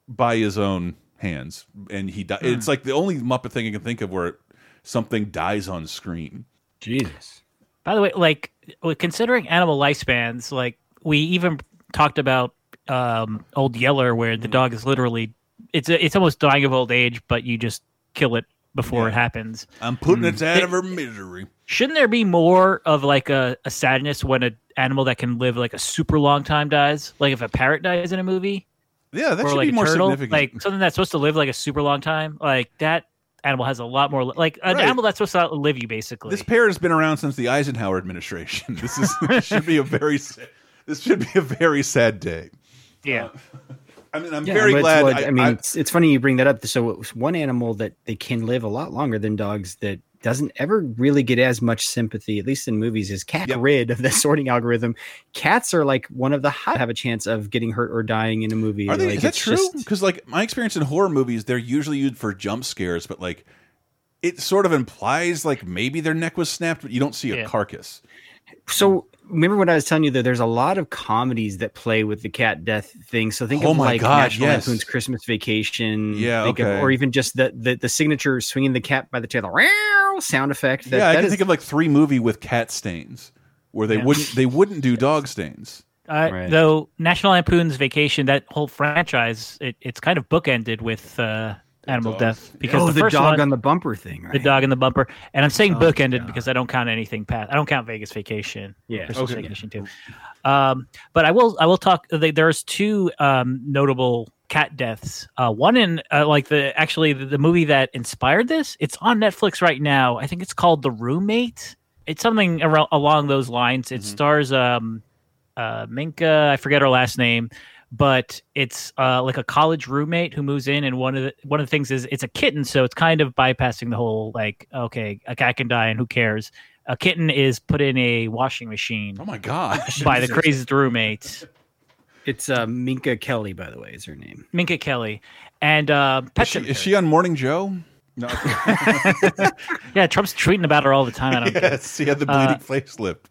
by his own hands, and he. Di It's like the only Muppet thing I can think of where something dies on screen. Jesus. By the way, like considering animal lifespans, like we even talked about um, Old Yeller, where the dog is literally it's it's almost dying of old age, but you just kill it before it happens. I'm putting Mm. it out of her misery. Shouldn't there be more of like a, a sadness when an animal that can live like a super long time dies? Like if a parrot dies in a movie, Yeah, that or should like be more turtle, significant. like something that's supposed to live like a super long time, like that animal has a lot more like an Right. animal that's supposed to outlive you basically. This pair has been around since the Eisenhower administration. *laughs* This is this should be a very this should be a very sad day. yeah. Uh, I mean, I'm Yeah, very glad. what- I, I, mean, I- it's, it's funny you bring that up. So, it one animal that they can live a lot longer than dogs that doesn't ever really get as much sympathy, at least in movies, is cat rid of the *laughs* sorting algorithm. Cats are like one of the high have a chance of getting hurt or dying in a movie. are they? Like, is that it's true? Because like my experience in horror movies, they're usually used for jump scares, but like it sort of implies like maybe their neck was snapped, but you don't see a Yeah. carcass. So remember when I was telling you that there's a lot of comedies that play with the cat death thing. So think Oh of my like God, National yes. Lampoon's Christmas Vacation. Yeah, think of- or even just the, the the signature swinging the cat by the tail, the sound effect. That, yeah, I that can is- think of like three movie with cat stains where they Yeah. wouldn't they wouldn't do dog stains. Uh, Though National Lampoon's Vacation, that whole franchise, it, it's kind of bookended with uh, animal death because oh, the, the, first dog one, on the bumper thing, right? the dog in the bumper, and I'm saying Oh, bookended because I don't count anything past. I don't count Vegas Vacation, Yeah. Christmas Okay. Vacation too. Um, but I will, I will talk. they- There's two um, notable cat deaths. Uh, one in uh, like the actually the, the movie that inspired this. It's on Netflix right now. I think it's called The Roommate. It's something around, along those lines. It stars um, uh, Minka. I forget her last name, but it's uh, like a college roommate who moves in, and one of the one of the things is it's a kitten, so it's kind of bypassing the whole like, okay, a cat can die and who cares. A kitten is put in a washing machine. Oh my god! *laughs* By the craziest roommate. It's uh, Minka Kelly, by the way, is her name. Minka Kelly, and uh, Is she, is she on Morning Joe? No. *laughs* *laughs* yeah, Trump's tweeting about her all the time. I don't care. yes, he had the bleeding Uh, facelift.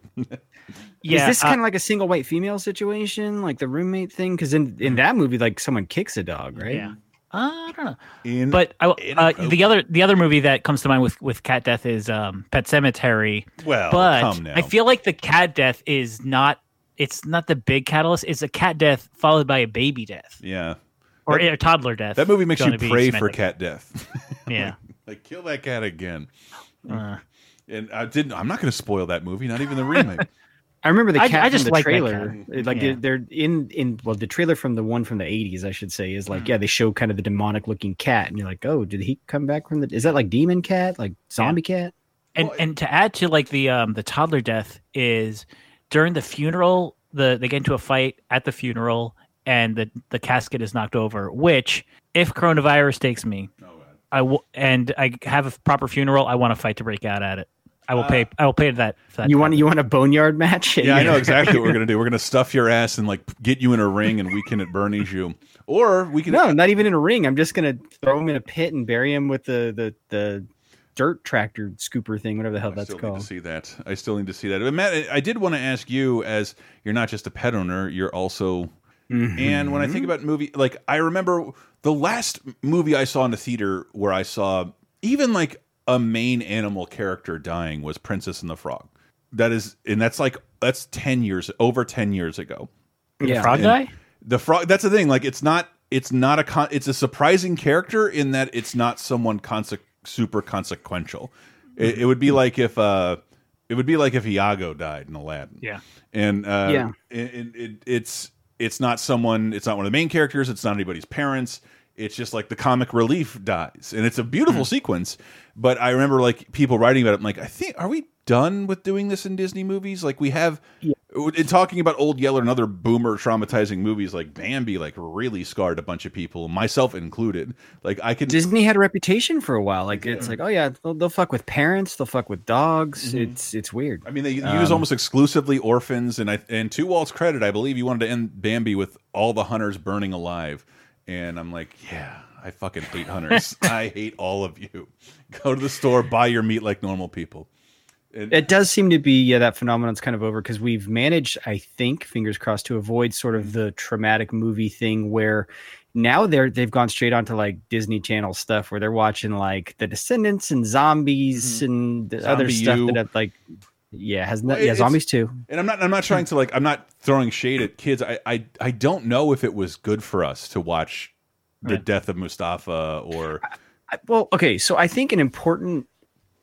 Yeah, is this uh, kind of like a single white female situation, like the roommate thing? Because in in that movie, like someone kicks a dog, right? Yeah. Uh, I don't know. In, But I, uh, the other the other movie that comes to mind with with cat death is um, Pet Sematary. Well, but come now. I feel like the cat death is not. It's not the big catalyst. It's a cat death followed by a baby death yeah. or That- a toddler death. That movie makes you pray for cat death. *laughs* Yeah. *laughs* like kill that cat again. Uh. and I didn't. I'm not going to spoil that movie. Not even the remake. *laughs* I remember the cat I just from the like trailer. Like Yeah. they're in in well, the trailer from the one from the '80s, I should say, is like yeah, they show kind of the demonic looking cat, and you're like, oh, did he come back from the? Is that like demon cat, like zombie cat? and and to add to like the um the toddler death is during the funeral the they get into a fight at the funeral and the the casket is knocked over which if coronavirus takes me I will and I have a proper funeral I want to fight to break out at it I will pay I will pay that for that You want you want a boneyard match? Yeah, I know *laughs* exactly what we're going to do. We're going to stuff your ass and like get you in a ring, and we can at Bernie's you, or we can. No, not even in a ring. I'm just gonna throw him in a pit and bury him with the the the dirt tractor scooper thing, whatever the hell that's still need to called. see that. I still need to see that. But Matt, I did want to ask you, as you're not just a pet owner, you're also. Mm-hmm. And when I think about movie, like I remember the last movie I saw in the theater where I saw even like a main animal character dying was Princess and the Frog. That is, and that's like that's ten years over ten years ago. Yeah, frog And die? The frog. That's the thing. Like it's not. It's not a. Con it's a surprising character in that it's not someone conse super consequential. It, it would be like if. uh It would be like if Iago died in Aladdin. Yeah. And uh, Yeah. it, it, it, it's it's not someone. It's not one of the main characters. It's not anybody's parents. It's just like the comic relief dies, and it's a beautiful sequence. But I remember like people writing about it. I'm like, I think are we done with doing this in Disney movies? Like we have in talking about Old Yeller and other boomer traumatizing movies like Bambi, like really scarred a bunch of people, myself included. Like I could Disney had a reputation for a while. Like it's like, oh yeah, they'll, they'll fuck with parents, they'll fuck with dogs. It's it's weird. I mean, they use Um, almost exclusively orphans, and I and to Walt's credit, I believe you wanted to end Bambi with all the hunters burning alive, and I'm like, yeah, I fucking hate hunters. *laughs* I hate all of you. Go to the store, buy your meat like normal people. And- It does seem to be yeah that phenomenon's kind of over because we've managed, I think, fingers crossed, to avoid sort of the traumatic movie thing where now they're they've gone straight onto like Disney Channel stuff where they're watching like The Descendants and Zombies mm-hmm. and the other stuff U. that have, like yeah has Well, not yeah zombies too. And I'm not. I'm not trying to like. I'm not throwing shade at kids. I. I. I don't know if it was good for us to watch the Right. death of Mustafa or. I- well, okay, so I think an important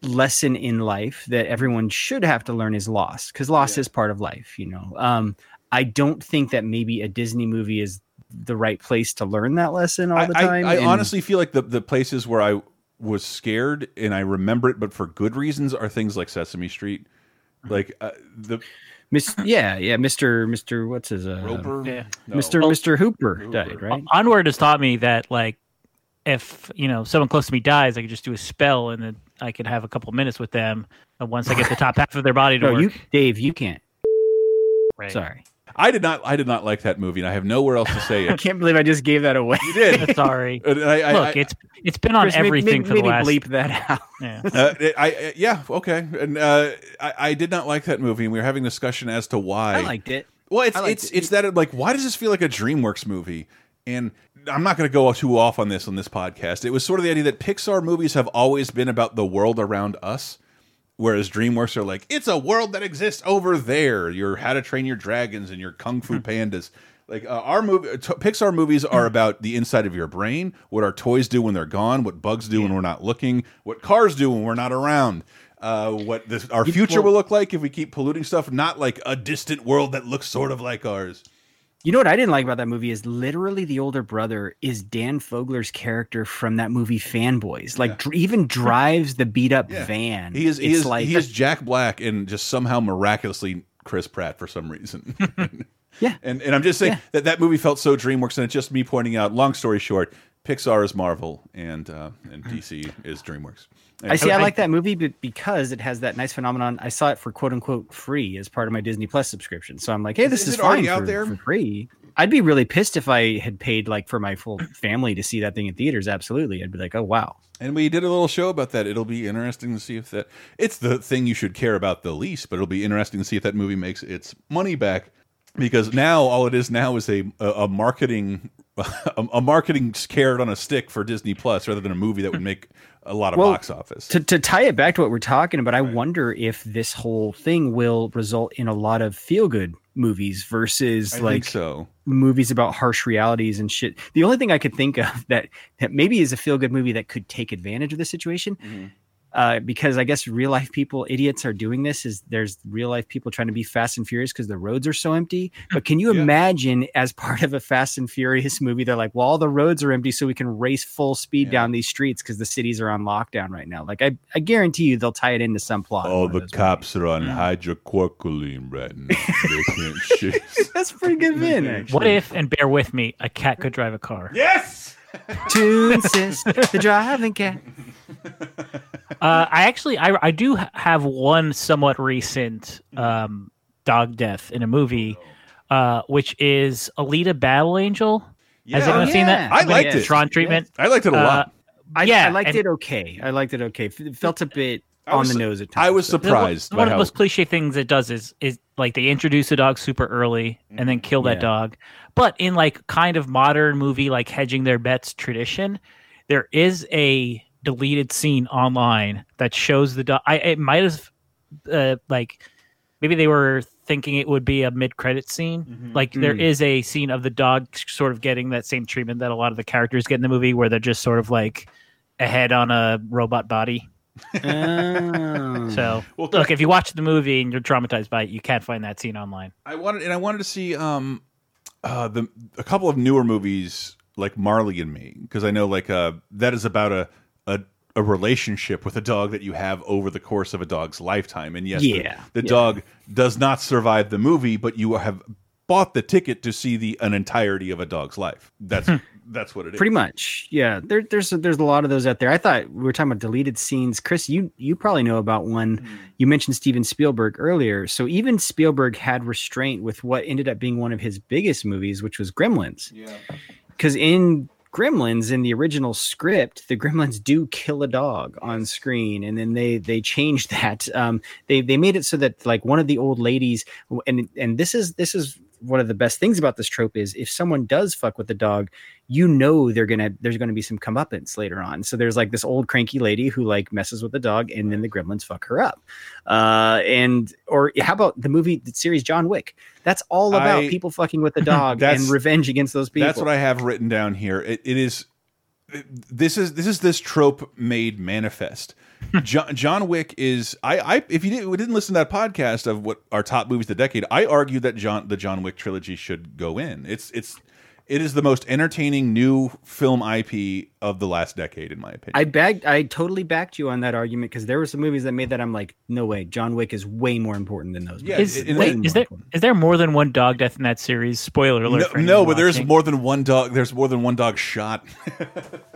lesson in life that everyone should have to learn is loss because loss is part of life. You know, um, I don't think that maybe a Disney movie is the right place to learn that lesson all the I, time. I, I honestly feel like the the places where I was scared and I remember it, but for good reasons, are things like Sesame Street, like uh, the Miss, yeah, yeah, Mister, Mister, what's his uh, Roper. Yeah. No. Mister, Well- Mister Hooper died, right? Onward has taught me that like if you know someone close to me dies, I could just do a spell and then I could have a couple minutes with them. And once I get the top half of their body to No, work, you, Dave, you can't. Right. Sorry, I did not. I did not like that movie, and I have nowhere else to say It. *laughs* I can't believe I just gave that away. you did. *laughs* sorry. *laughs* I, I, Look, I, it's it's been on Chris, everything maybe, for the maybe last. bleep that out. Yeah. Uh, I, I- yeah okay and uh, I, I did not like that movie and we were having a discussion as to why I liked it. well it's it's it. it's that like why does this feel like a DreamWorks movie and I'm not going to go too off on this on this podcast it was sort of the idea that Pixar movies have always been about the world around us whereas DreamWorks are like it's a world that exists over there. Your How to Train Your Dragons and your Kung Fu Pandas. Like uh, our movie t Pixar movies are about the inside of your brain what our toys do when they're gone what bugs do when we're not looking what cars do when we're not around uh, what this, our future will look like if we keep polluting stuff not like a distant world that looks sort of like ours You know what I didn't like about that movie is literally the older brother is Dan Fogler's character from that movie Fanboys. Like dr- even *laughs* drives the beat up Yeah. van. he is he It's is like he is Jack Black and just somehow miraculously Chris Pratt for some reason *laughs* Yeah. And and I'm just saying that that movie felt so DreamWorks, and it's just me pointing out. Long story short, Pixar is Marvel, and uh, and DC is DreamWorks. I see. I, like that movie, but because it has that nice phenomenon, I saw it for quote unquote free as part of my Disney Plus subscription. So I'm like, hey, this is is, already fine out for, there? for free. I'd be really pissed if I had paid like for my full family to see that thing in theaters. Absolutely, I'd be like, oh wow. And we did a little show about that. It'll be interesting to see if that it's the thing you should care about the least, but it'll be interesting to see if that movie makes its money back. Because now all it is now is a a, a marketing *laughs* a, a marketing carrot on a stick for Disney Plus rather than a movie that would make a lot of Well, box office. To, to tie it back to what we're talking about, I wonder if this whole thing will result in a lot of feel good movies versus I like so. movies about harsh realities and shit. The only thing I could think of that that maybe is a feel good movie that could take advantage of the situation. Mm-hmm. Uh, because I guess real life people, idiots, are doing this. Is there's real life people trying to be Fast and Furious because the roads are so empty. *laughs* But can you imagine, as part of a Fast and Furious movie, they're like, "Well, all the roads are empty, so we can race full speed down these streets because the cities are on lockdown right now." Like, I, I guarantee you, they'll tie it into some plot. All the cops are on hydroquarquolene right *laughs* now. They can't. That's pretty good, Vin. What if, and bear with me, a cat could drive a car? Yes. *laughs* to insist the driving cat? *laughs* Uh, I actually, I, I do have one somewhat recent um, dog death in a movie, uh, which is Alita Battle Angel. Has Yeah. anyone Oh, seen that? yeah. I liked The it. Tron treatment. I liked it a lot. I, yeah, I liked and- it okay. I liked it okay. It felt a bit I on was- the nose at times. I was but- surprised One of the how most cliche things it does is is like they introduce a dog super early and then kill that Yeah. dog. But in like kind of modern movie like hedging their bets tradition, there is a deleted scene online that shows the dog. I it might have uh, like maybe they were thinking it would be a mid credit scene. Like there Mm. is a scene of the dog sort of getting that same treatment that a lot of the characters get in the movie, where they're just sort of like a head on a robot body. Oh. So Well, look, if you watch the movie and you're traumatized by it, you can't find that scene online. I wanted and I wanted to see um uh the a couple of newer movies like Marley and Me because I know like uh that is about a a a relationship with a dog that you have over the course of a dog's lifetime and yes the- Yeah, the, yeah. dog does not survive the movie but you have bought the ticket to see the an entirety of a dog's life that's that's what it is Pretty much, yeah. There, there's there's a lot of those out there. I thought we were talking about deleted scenes. Chris, you you probably know about one. Hmm. You mentioned Steven Spielberg earlier. So even Spielberg had restraint with what ended up being one of his biggest movies, which was Gremlins. Yeah. Because in Gremlins, in the original script, the Gremlins do kill a dog on screen, and then they they changed *laughs* that. Um, they they made it so that like one of the old ladies, and and this is this is one of the best things about this trope is if someone does fuck with the dog, you know they're gonna there's gonna be some comeuppance later on. So there's like this old cranky lady who like messes with the dog, and then the gremlins fuck her up. Uh, and or how about the movie the series John Wick? That's all about I- people fucking with the *laughs* dog and revenge against those people. That's what I have written down here. It, it is this is this is this trope made manifest. *laughs* John, John Wick is I, I if you didn't, didn't listen to that podcast of what our top movies of the decade, I argued that John the John Wick trilogy should go in. It's it's it is the most entertaining new film IP of the last decade, in my opinion. I bagged, I totally backed you on that argument because there were some movies that made that I'm like, no way, John Wick is way more important than those. Yeah, movies. Is, it- it- wait, it- is there is there more than one dog death in that series? Spoiler alert. no, for no, but there's more than one dog. There's more than one dog shot. *laughs*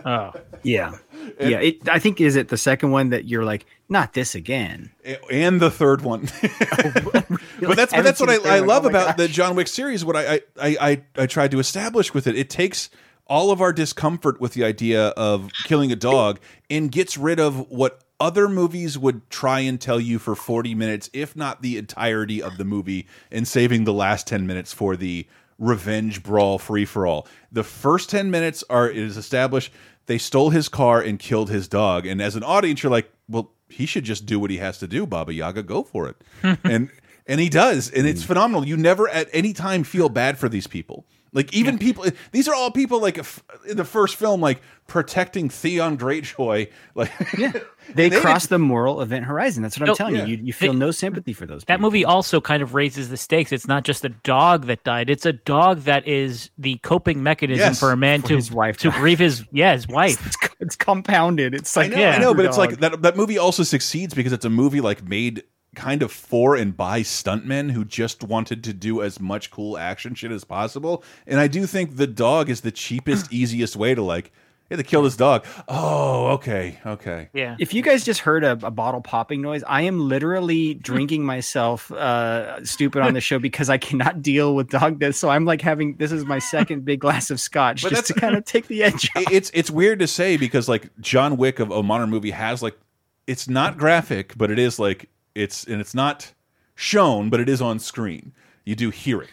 Oh, yeah, yeah. It, I think is it the second one that you're like, not this again. and the third one. *laughs* *laughs* but that's but that's what I, I love Oh about the. John Wick series. What I, I I I tried to establish with it, it takes all of our discomfort with the idea of killing a dog and gets rid of what other movies would try and tell you for 40 minutes, if not the entirety of the movie, and saving the last 10 minutes for the revenge brawl free for all. The first 10 minutes are it is established they stole his car and killed his dog. And as an audience, you're like, well, he should just do what he has to do, Baba Yaga, go for it. *laughs* and and he does, and it's mm. phenomenal. You never at any time feel bad for these people. Like even people, these are all people like in the first film, like protecting Theon Greyjoy. *laughs* Like Yeah, they, they cross the moral event horizon. That's what I'm telling yeah. you. you. You feel They- no sympathy for those. that people. movie also kind of raises the stakes. It's not just a dog that died; it's a dog that is the coping mechanism Yes, for a man for to his wife to to- grieve his yeah his *laughs* wife. It's, it's compounded. It's I like know, yeah, I know, but every it's like that. That movie also succeeds because it's a movie like made kind of for and by stuntmen who just wanted to do as much cool action shit as possible. And I do think the dog is the cheapest, *clears throat* easiest way to like, yeah, to kill this dog. Oh, okay, okay. Yeah. If you guys just heard a, a bottle popping noise, I am literally drinking myself uh, stupid on the show because I cannot deal with dog death. So I'm like having this is my second big glass of scotch *laughs* But just to that's- kind of take the edge *laughs* off. It's it's weird to say because like John Wick of a modern movie has like it's not graphic, but it is like it's and it's not shown, but it is on screen. You do hear it.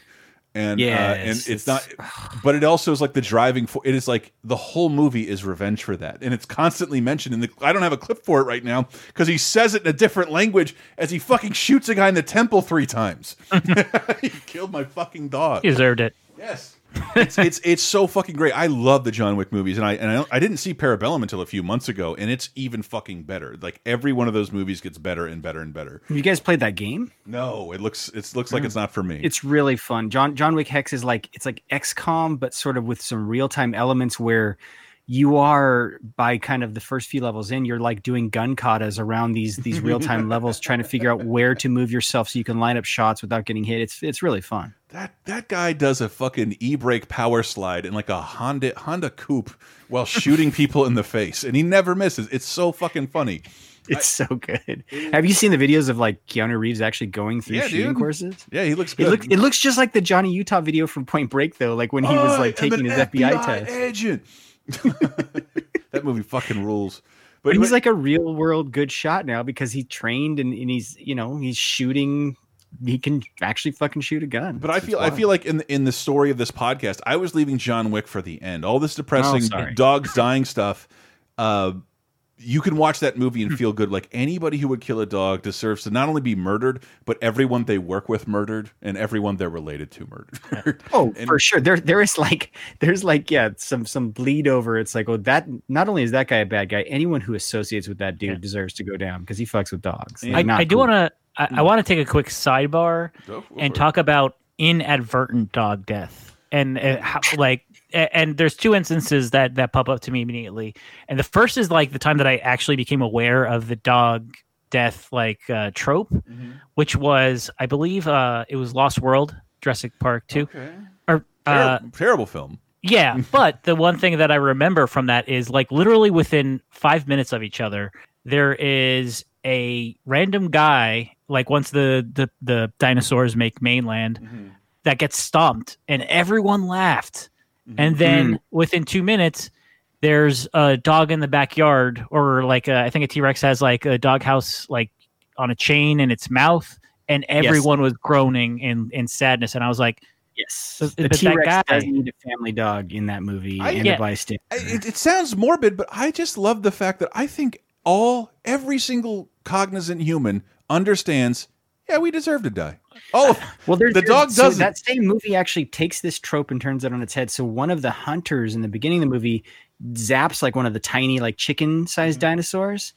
And uh, and Yes, it's, not but it also is like the driving for it is like the whole movie is revenge for that. And it's constantly mentioned in the I don't have a clip for it right now because he says it in a different language as he fucking shoots a guy in the temple three times. *laughs* he killed my fucking dog. He deserved it. Yes. It's it's it's so fucking great. I love the John Wick movies, and I and I, I didn't see Parabellum until a few months ago, and it's even fucking better. Like every one of those movies gets better and better and better. You guys played that game? No, it looks it looks like hmm. it's not for me. It's really fun. John John Wick Hex is like it's like XCOM, but sort of with some real time elements where you are by kind of the first few levels in, you're like doing gun katas around these these real time *laughs* levels, trying to figure out where to move yourself so you can line up shots without getting hit. It's it's really fun. That that guy does a fucking e brake power slide in like a Honda Honda Coupe while shooting *laughs* people in the face, and he never misses. It's so fucking funny. It's so good. Have you seen the videos of like Keanu Reeves actually going through Yeah, shooting dude. courses? Yeah, he looks It good. looks it looks just like the Johnny Utah video from Point Break though, like when he was Oh, like taking his FBI, FBI test. agent. *laughs* that movie fucking rules. But he's like a real world good shot now because he trained and, and he's you know he's shooting. He can actually fucking shoot a gun. But I feel I feel like in the, in the story of this podcast, I was leaving John Wick for the end. All this depressing Oh, dogs *laughs* dying stuff. Uh, you can watch that movie and feel good. Like anybody who would kill a dog deserves to not only be murdered, but everyone they work with murdered and everyone they're related to murdered. *laughs* Oh, *laughs* for sure. There, there is like, there's like, yeah, some some bleed over. It's like, oh, that. Not only is that guy a bad guy, anyone who associates with that dude deserves to go down because he fucks with dogs. Like, I, not I do want to. I, I want to take a quick sidebar and it. talk about inadvertent dog death and uh, how, *laughs* like. And there's two instances that that pop up to me immediately, and the first is like the time that I actually became aware of the dog death like uh, trope, Mm-hmm. which was I believe uh, it was Lost World, Jurassic Park two, Okay. or uh, Terrible, terrible film. yeah, *laughs* but the one thing that I remember from that is like literally within five minutes of each other, there is a random guy, like once the the, the dinosaurs make mainland, Mm-hmm. that gets stomped, and everyone laughed. Mm-hmm. And then mm. within two minutes, there's a dog in the backyard, or like a, I think a T Rex has like a doghouse like on a chain in its mouth, and everyone was groaning in in sadness. And I was like, Yes, But- the T Rex guy- does need a family dog in that movie I- and Yeah. a bystander. I- It, it sounds morbid, but I just love the fact that I think all every single cognizant human understands. Yeah, we deserve to die. Oh, Well, there's the dog so doesn't. that same movie actually takes this trope and turns it on its head. So one of the hunters in the beginning of the movie zaps like one of the tiny like chicken-sized Mm-hmm. dinosaurs,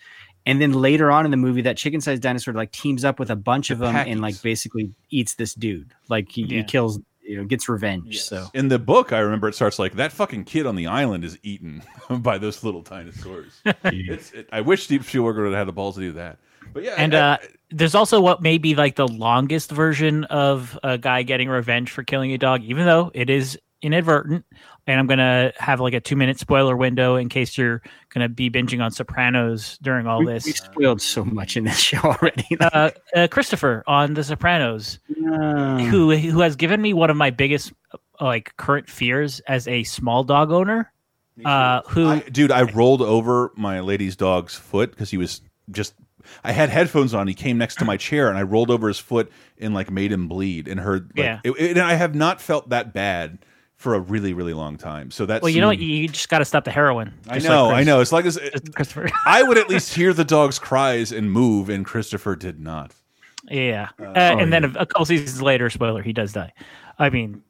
and then later on in the movie, that chicken-sized dinosaur like teams up with a bunch of The them and like basically eats this dude. Like he, he kills, you know, gets revenge. So In the book, I remember it starts like that fucking kid on the island is eaten *laughs* by those little dinosaurs. *laughs* it's, it, I wish Steve Spielberg would have had the balls to do that. But yeah, and I- uh, there's also what may be like the longest version of a guy getting revenge for killing a dog, even though it is inadvertent. And I'm gonna have like a two minute spoiler window in case you're gonna be binging on Sopranos during all we, this. we've spoiled so much in this *laughs* show already. uh, uh, Christopher on The Sopranos, No. who who has given me one of my biggest uh, like current fears as a small dog owner. Uh, who I, dude, I rolled over my lady's dog's foot because he was just. I had headphones on. He came next to my chair, and I rolled over his foot and like made him bleed, and heard. Like, Yeah. it- it- and I have not felt that bad for a really, really long time. So that's well, you know what? You just got to stop the heroin. I know, like I know. It's like this. just Christopher. *laughs* I would at least hear the dog's cries and move, and Christopher did not. Yeah, uh, oh, and then a, a couple seasons later, spoiler, he does die. I mean,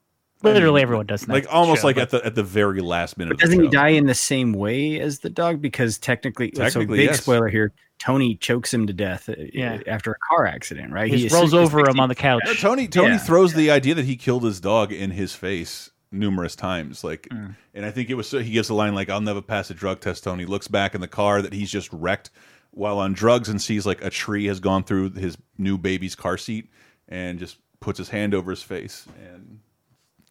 literally everyone does. that Like almost show, like at the at the very last minute. But of the doesn't he die in the same way as the dog? Because technically, so Technically, big yes. spoiler here. Tony chokes him to death uh, Yeah. after a car accident, right? he just rolls over him on the couch. Yeah, Tony Tony Yeah. throws the idea that he killed his dog in his face numerous times. Like, Mm. and I think it was so he gives a line like, "I'll never pass a drug test." Tony looks back in the car that he's just wrecked while on drugs and sees like a tree has gone through his new baby's car seat and just puts his hand over his face and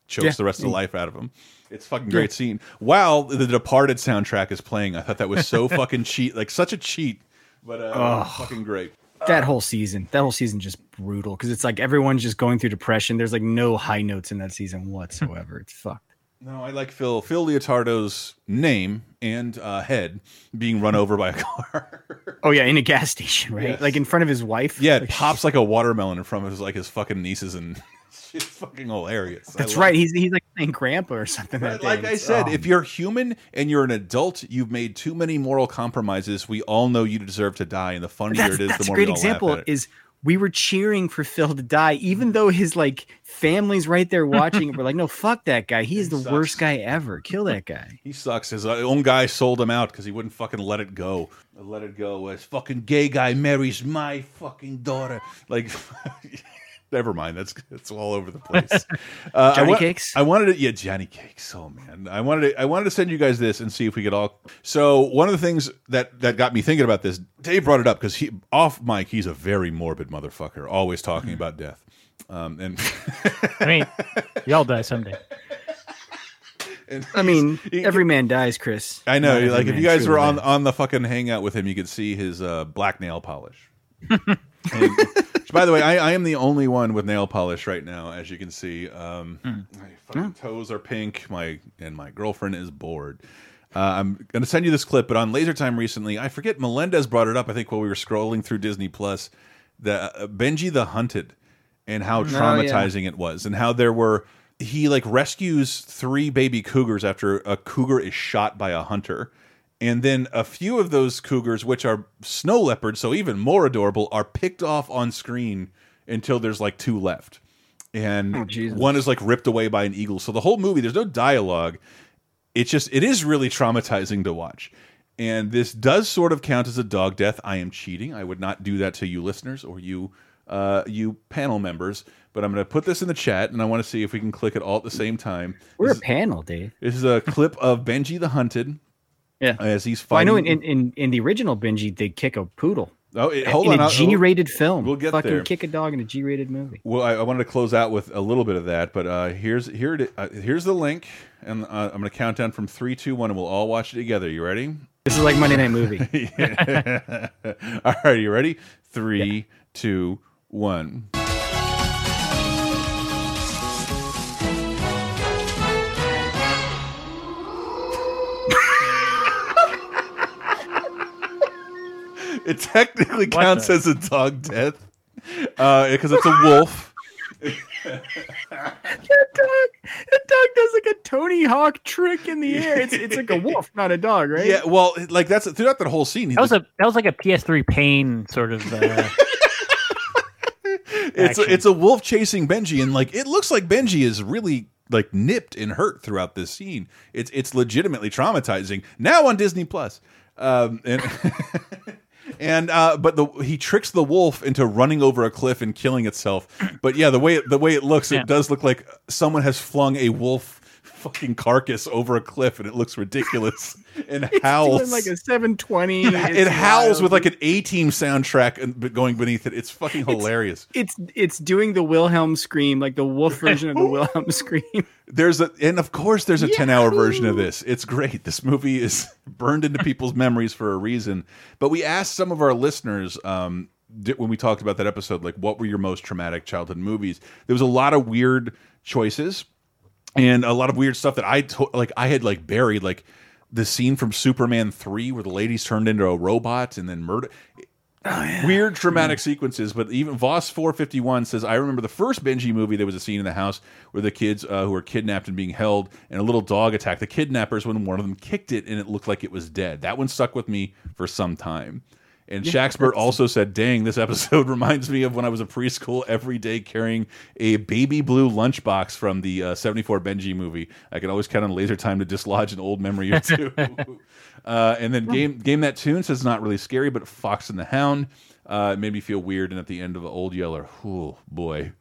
chokes Yeah. the rest of the life out of him. It's a fucking Yeah. great scene. While the Departed soundtrack is playing, I thought that was so *laughs* fucking cheat, like such a cheat, but uh, Ugh. fucking great. that whole season, that whole season just brutal because it's like everyone's just going through depression. There's like no high notes in that season whatsoever. it's fucked. No, I like Phil Phil Leotardo's name and uh, head being run over by a car. *laughs* Oh yeah, in a gas station, right? Yes. Like in front of his wife. yeah, it Like, pops like a watermelon in front of his like his fucking nieces and *laughs* it's fucking hilarious. That's right. it. He's he's like playing grandpa or something. That like. I It's- said, oh, if you're human and you're an adult, you've made too many moral compromises. We all know you deserve to die, and the funnier it is, that's the a more great all laugh example. is we were cheering for Phil to die, even though his like family's right there watching. we're like, no, fuck that guy. He *laughs* is the worst guy ever. Kill that guy. *laughs* He sucks. His uh, own guy sold him out because he wouldn't fucking let it go. Let it go. This fucking gay guy marries my fucking daughter. Like, never mind. That's it's all over the place. *laughs* Uh, I Johnny wa- Cakes? I wanted to, yeah, Johnny Cakes. Oh man, I wanted to, I wanted to send you guys this and see if we could all. So one of the things that that got me thinking about this, Dave brought it up because he off mic, he's a very morbid motherfucker, always talking about death. Um, and I mean, we all die someday. *laughs* I mean, every man dies, Chris. I know, Not like if you guys were on dies. on the fucking hangout with him, you could see his uh, black nail polish. *laughs* And- which, by the way, I, I am the only one with nail polish right now, as you can see. Um, Hmm. My fucking toes are pink. My and my girlfriend is bored. Uh, I'm going to send you this clip, but on Laser Time recently, I forget Melendez brought it up. I think while we were scrolling through Disney Plus, the uh, Benji the Hunted, and how Oh, yeah. traumatizing it was, and how there were he like rescues three baby cougars after a cougar is shot by a hunter. And then a few of those cougars, which are snow leopards, so even more adorable, are picked off on screen until there's like two left. And Oh, one is like ripped away by an eagle. So the whole movie, there's no dialogue. It's just, it is really traumatizing to watch. And this does sort of count as a dog death. I am cheating. I would not do that to you listeners or you uh, you panel members. But I'm going to put this in the chat, and I want to see if we can click it all at the same time. We're This a panel, Dave. this is a clip of Benji the Hunted. Yeah. As he's Well, I know in, in, in, the original Benji, they kick a poodle. Oh, it- hold in on, a I'll- G-rated film. we'll get Fucking there. kick a dog in a G-rated movie. Well, I, I wanted to close out with a little bit of that, but uh, here's here it, uh, here's the link, and uh, I'm going to count down from three, two, one, and we'll all watch it together. You ready? This is like Monday Night Movie. *laughs* *laughs* all right, you ready? Three, two, one. It technically What counts the- as a dog death because it's a wolf. *laughs* that dog, that dog does like a Tony Hawk trick in the air. It's it's like a wolf, *laughs* not a dog, right? Yeah, well, like that's throughout that whole scene. That was a that was like a PS3 pain sort of. Uh, *laughs* it's a, it's a wolf chasing Benji, and like it looks like Benji is really like nipped and hurt throughout this scene. It's it's legitimately traumatizing. Now on Disney Plus, um, and and uh, but the he tricks the wolf into running over a cliff and killing itself. But yeah, the way it, the way it looks, Yeah. it does look like someone has flung a wolf fucking carcass over a cliff, and it looks ridiculous *laughs* and It's howls. like a 720. it It's howls wild. with like an A Team soundtrack and going beneath it. It's fucking hilarious. it's it's doing the Wilhelm scream, like the wolf version of the *laughs* Wilhelm scream. There's a, and of course, there's a 10 hour version of this. It's great. This movie is *laughs* burned into people's memories for a reason. But we asked some of our listeners um, when we talked about that episode, like, what were your most traumatic childhood movies? There was a lot of weird choices and a lot of weird stuff that I like. I had like buried, like the scene from Superman 3 where the lady's turned into a robot and then murder. Weird dramatic sequences, but even Voss four fifty one says, "I remember the first Benji movie. There was a scene in the house where the kids uh, who were kidnapped and being held, and a little dog attacked the kidnappers when one of them kicked it, and it looked like it was dead. That one stuck with me for some time." And Yeah, Shaxpert also said, "Dang, this episode *laughs* reminds me of when I was a preschool every day carrying a baby blue lunchbox from the uh, '74 Benji movie. I could always count on laser time to dislodge an old memory or two." *laughs* Uh, and then game game that tune says not really scary, but Fox and the Hound uh, it made me feel weird. And at the end of Old Yeller, oh boy,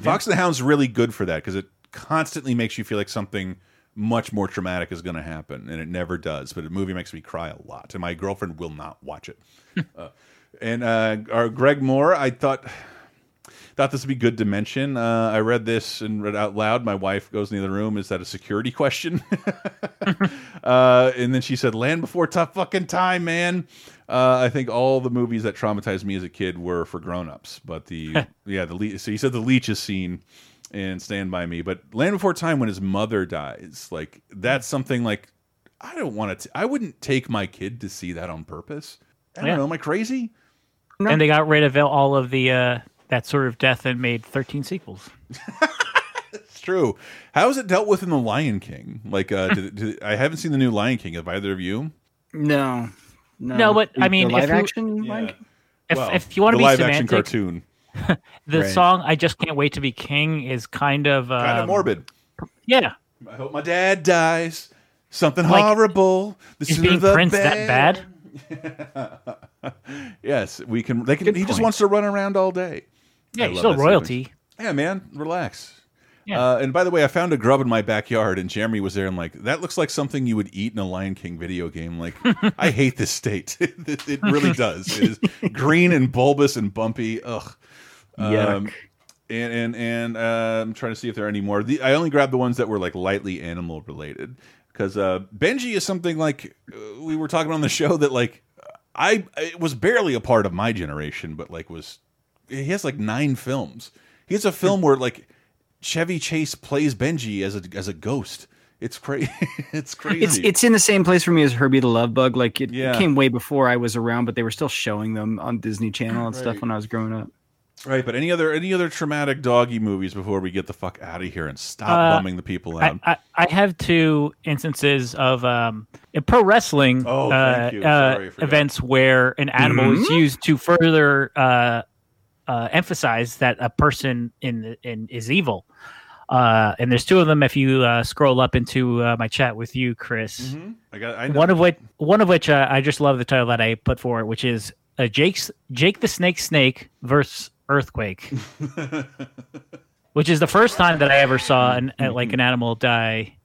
Fox and the Hound's really good for that because it constantly makes you feel like something much more traumatic is going to happen, and it never does. But a movie makes me cry a lot, and my girlfriend will not watch it. uh, and uh, our Greg Moore, I thought thought this would be good to mention. Uh, I read this and read out loud. My wife goes in the other room. Is that a security question? *laughs* uh, and then she said, "Land Before Tough Fucking Time, man." Uh, I think all the movies that traumatized me as a kid were for grown-ups, but the *laughs* yeah the so he said the leeches scene and Stand by Me, but Land Before Time when his mother dies, like that's something like I don't want to. I wouldn't take my kid to see that on purpose. I don't Yeah. know. Am I crazy? And they got rid of all of the uh, that sort of death and made 13 sequels. It's true. How is it dealt with in The Lion King? Like, uh, did, did, I haven't seen the new Lion King. Have either of you? No, no. No, but I The mean, live if you- action. Like, If, Well, if you want to be live semantic, action cartoon, *laughs* the Right. song "I Just Can't Wait to Be King" is kind of um, kind of morbid. Yeah, I hope my dad dies. Something Like, horrible. The is sooner being the Prince that bad? *laughs* yes, we can. They can. Good he just wants to run around all day. Yeah, I he's still that sequence. royalty. Yeah, man, relax. Yeah. Uh, and by the way, I found a grub in my backyard, and Jeremy was there. and like, that looks like something you would eat in a Lion King video game. Like, *laughs* I hate this state. it, it really does. It is green and bulbous and bumpy. Ugh. Yuck. and and and uh, I'm trying to see if there are any more. The, I only grabbed the ones that were like lightly animal related because uh, Benji is something like uh, we were talking on the show that like I it was barely a part of my generation, but like was he has like nine films. He has a film where like Chevy Chase plays Benji as a as a ghost. It's crazy. *laughs* it's crazy. it's it's in the same place for me as Herbie the Love Bug. Like it, it Yeah. came way before I was around, but they were still showing them on Disney Channel and Right. stuff when I was growing up. Right. But any other any other traumatic doggy movies before we get the fuck out of here and stop Uh, bumming the people out? I, I have two instances of um, in pro wrestling Oh, uh, uh, events where an animal is Mhm. used to further uh, uh, emphasize that a person in, in is evil. Uh, and there's two of them. If you uh, scroll up into uh, my chat with you, Chris, I got I know. one of which one of which uh, I just love the title that I put for it, which is uh, Jake's Jake the Snake Snake versus Earthquake, *laughs* which is the first time that I ever saw an, like an animal die.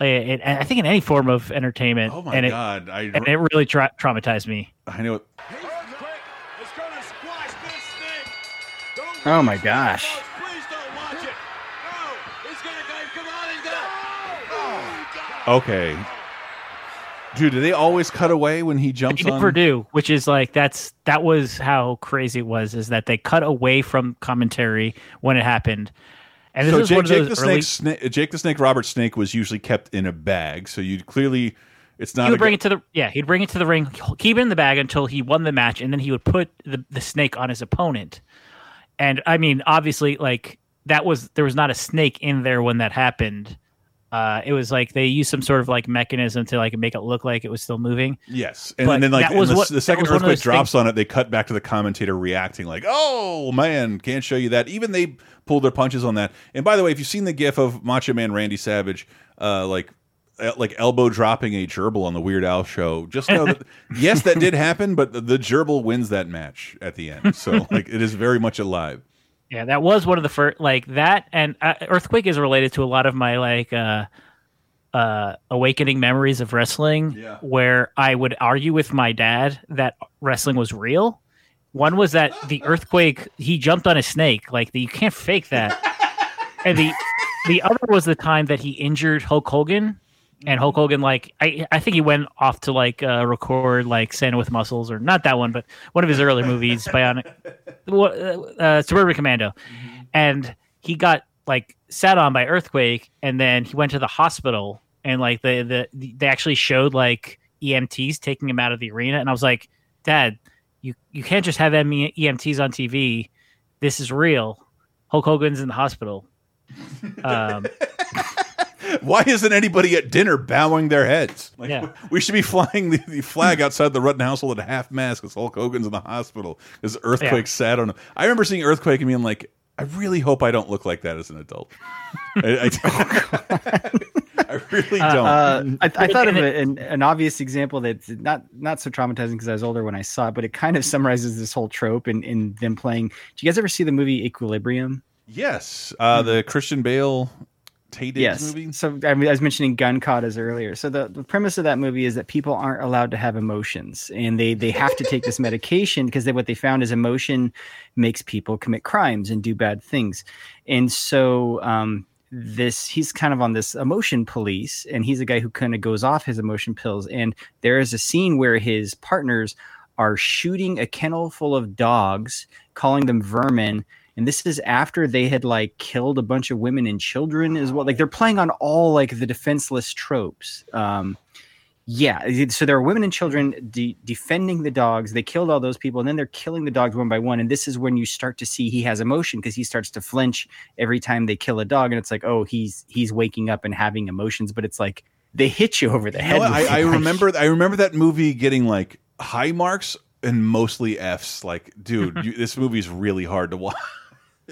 It, I think in any form of entertainment, Oh my and it god! I and it really tra- traumatized me. I know. it- Oh my gosh! *laughs* Oh. Okay. Dude, do they always cut away when he jumps They on? do, which is like that's that was how crazy it was. Is that they cut away from commentary when it happened, and this so Jake, one of Jake the Snake. Sna- Jake the Snake, Robert Snake was usually kept in a bag. So you clearly, it's not. he would bring it to the yeah he'd bring it to the ring keep it in the bag until he won the match and then he would put the, the snake on his opponent and i mean obviously like that was there was not a snake in there when that happened uh it was like they used some sort of like mechanism to like make it look like it was still moving Yes, and, But then like and the, what- the second was one of earthquake drops things- on it, they cut back to the commentator reacting like, "Oh man, can't show you that." Even they pulled their punches on that. And by the way, if you've seen the GIF of Macho Man Randy Savage, uh, like like elbow dropping a gerbil on the Weird Al show, just know that *laughs* yes, that did happen, but the, the gerbil wins that match at the end. So like it is very much alive. Yeah that was one of the first like that and uh, earthquake is related to a lot of my like uh uh awakening memories of wrestling Yeah. where i would argue with my dad that wrestling was real. One was that the *laughs* earthquake he jumped on a snake like the, you can't fake that. And the the other was the time that he injured hulk hogan and Hulk Hogan, like I, I think he went off to like uh, record like Santa with Muscles or not that one, but one of his early movies, Bionic, *laughs* uh, uh, Suburban Commando, and he got like sat on by earthquake, and then he went to the hospital, and like the the they actually showed like EMTs taking him out of the arena, and I was like, Dad, you you can't just have EMTs on TV. This is real. Hulk Hogan's in the hospital. *laughs* Um, Why isn't anybody at dinner bowing their heads? Like, Yeah. *laughs* We should be flying the, the flag outside the Rudden household at half mast because Hulk Hogan's in the hospital because Earthquake Yeah. sat on him. I remember seeing Earthquake and being like, I really hope I don't look like that as an adult. *laughs* I, I, *laughs* I really don't. Uh, I, I thought of a, an, an obvious example that's not not so traumatizing because I was older when I saw it, but it kind of summarizes this whole trope in, in them playing. Do you guys ever see the movie Equilibrium? yes, uh, the Christian Bale Tay yes. movie? So I, mean, I was mentioning gun katas earlier. So the, the premise of that movie is that people aren't allowed to have emotions, and they they have to take this *laughs* medication because they, what they found is emotion makes people commit crimes and do bad things, and so um, this he's kind of on this emotion police, and he's a guy who kind of goes off his emotion pills, and there is a scene where his partners are shooting a kennel full of dogs, calling them vermin. And this is after they had like killed a bunch of women and children as well. Like they're playing on all like the defenseless tropes. Um, yeah. So there are women and children de- defending the dogs. They killed all those people, and then they're killing the dogs one by one. And this is when you start to see he has emotion because he starts to flinch every time they kill a dog. And it's like, oh, he's he's waking up and having emotions, but it's like they hit you over the You head. I, I remember I remember that movie getting like high marks and mostly Fs. Like, dude, *laughs* you, this movie's really hard to watch.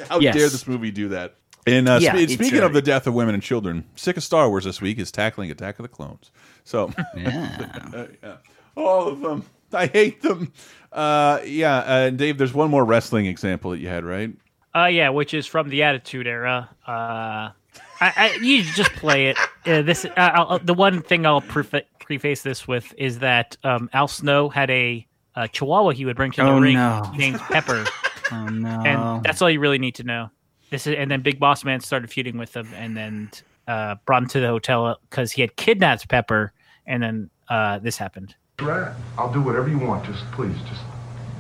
How Yes. dare this movie do that? And uh, Yeah, spe- it's, speaking uh, of the death of women and children, sick of Star Wars this week is tackling Attack of the Clones. So, *laughs* yeah. *laughs* yeah. all of them. I hate them. Uh, yeah, uh, Dave. There's one more wrestling example that you had, right? Uh, yeah, which is from the Attitude Era. Uh, I, I you just play it. Uh, this uh, I'll, the one thing I'll prefa- preface this with is that um, Al Snow had a, uh Chihuahua he would bring to the Oh, ring no. named Pepper, *laughs* Oh no. and that's all you really need to know. This is, and then Big Boss Man started feuding with him, and then uh, brought him to the hotel because he had kidnapped Pepper, and then uh, this happened. Right. I'll do whatever you want. Just please, just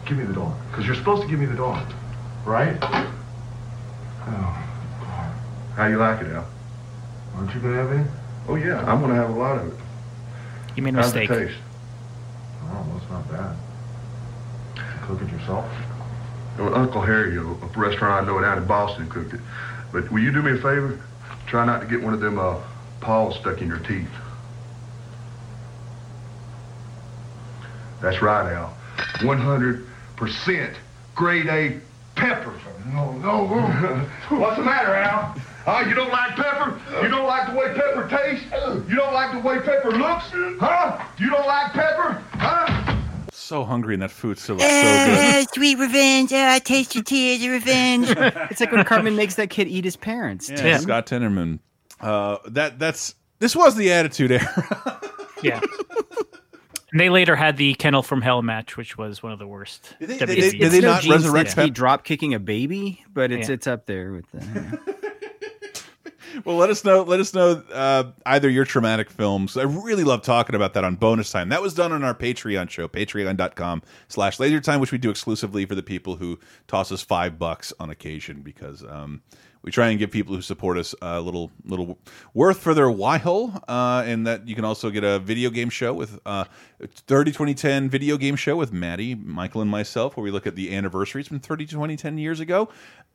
give me the dog. Because you're supposed to give me the dog. Right? Oh, God. How you like it, Al? Aren't you gonna have any? Oh yeah, I'm gonna have a lot of it. You made a How's mistake. it taste? Oh, well, it's not bad. You cook it yourself? Well, Uncle Harry, a, a restaurant I know down in Boston, cooked it. But will you do me a favor? Try not to get one of them uh, paws stuck in your teeth. That's right, Al. 100% grade A pepper. No, no. *laughs* What's the matter, Al? Oh, you don't like pepper? You don't like the way pepper tastes? You don't like the way pepper looks? Huh? You don't like pepper? Huh? So hungry, and that food still looks so good. Uh, sweet revenge. Uh, I taste your tears of revenge. *laughs* it's like when Cartman makes that kid eat his parents. Yeah, Scott Tenorman. Uh, that that's this was the Attitude Era. *laughs* Yeah. And they later had the Kennel from Hell match, which was one of the worst. Did they- WCW. did they- did they no not Gene resurrect Snitsky drop kicking a baby, but it's Yeah. it's up there with the. Well, let us know. Let us know uh, either your traumatic films. I really love talking about that on bonus time. That was done on our Patreon show, patreon.com slash laser time, which we do exclusively for the people who toss us five bucks on occasion because um, we try and give people who support us a little little worth for their while. Uh, and that you can also get a video game show with uh, 30 2010 video game show with Maddie, Michael, and myself, where we look at the anniversaries from 30 2010 years ago.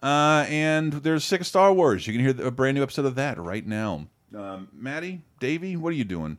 Uh, and there's of Star Wars. You can hear a brand new episode of that right now. Um, Maddie, Davey, what are you doing?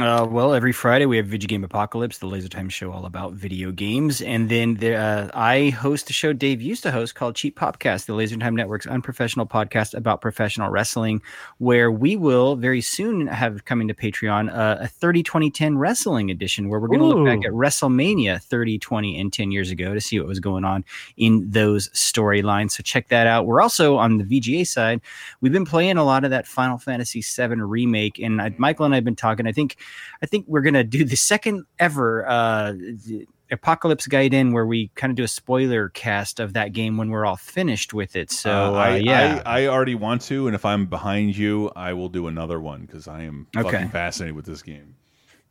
Uh, well, every Friday we have Video Game Apocalypse, the Laser Time show all about video games, and then there, uh, I host a show Dave used to host called Cheap Popcast, the Laser Time Network's unprofessional podcast about professional wrestling, where we will very soon have coming to Patreon uh, a 30 20 10 wrestling edition, where we're going to look back at WrestleMania 30, 20, and 10 years ago to see what was going on in those storylines. So check that out. We're also on the VGA side. We've been playing a lot of that Final Fantasy VII remake, and I, Michael and I have been talking. I think, I think we're gonna do the second ever uh, the Apocalypse Guide in where we kind of do a spoiler cast of that game when we're all finished with it. So Uh, uh, I, yeah, I, I already want to, and if I'm behind you, I will do another one because I am Okay. fucking fascinated with this game.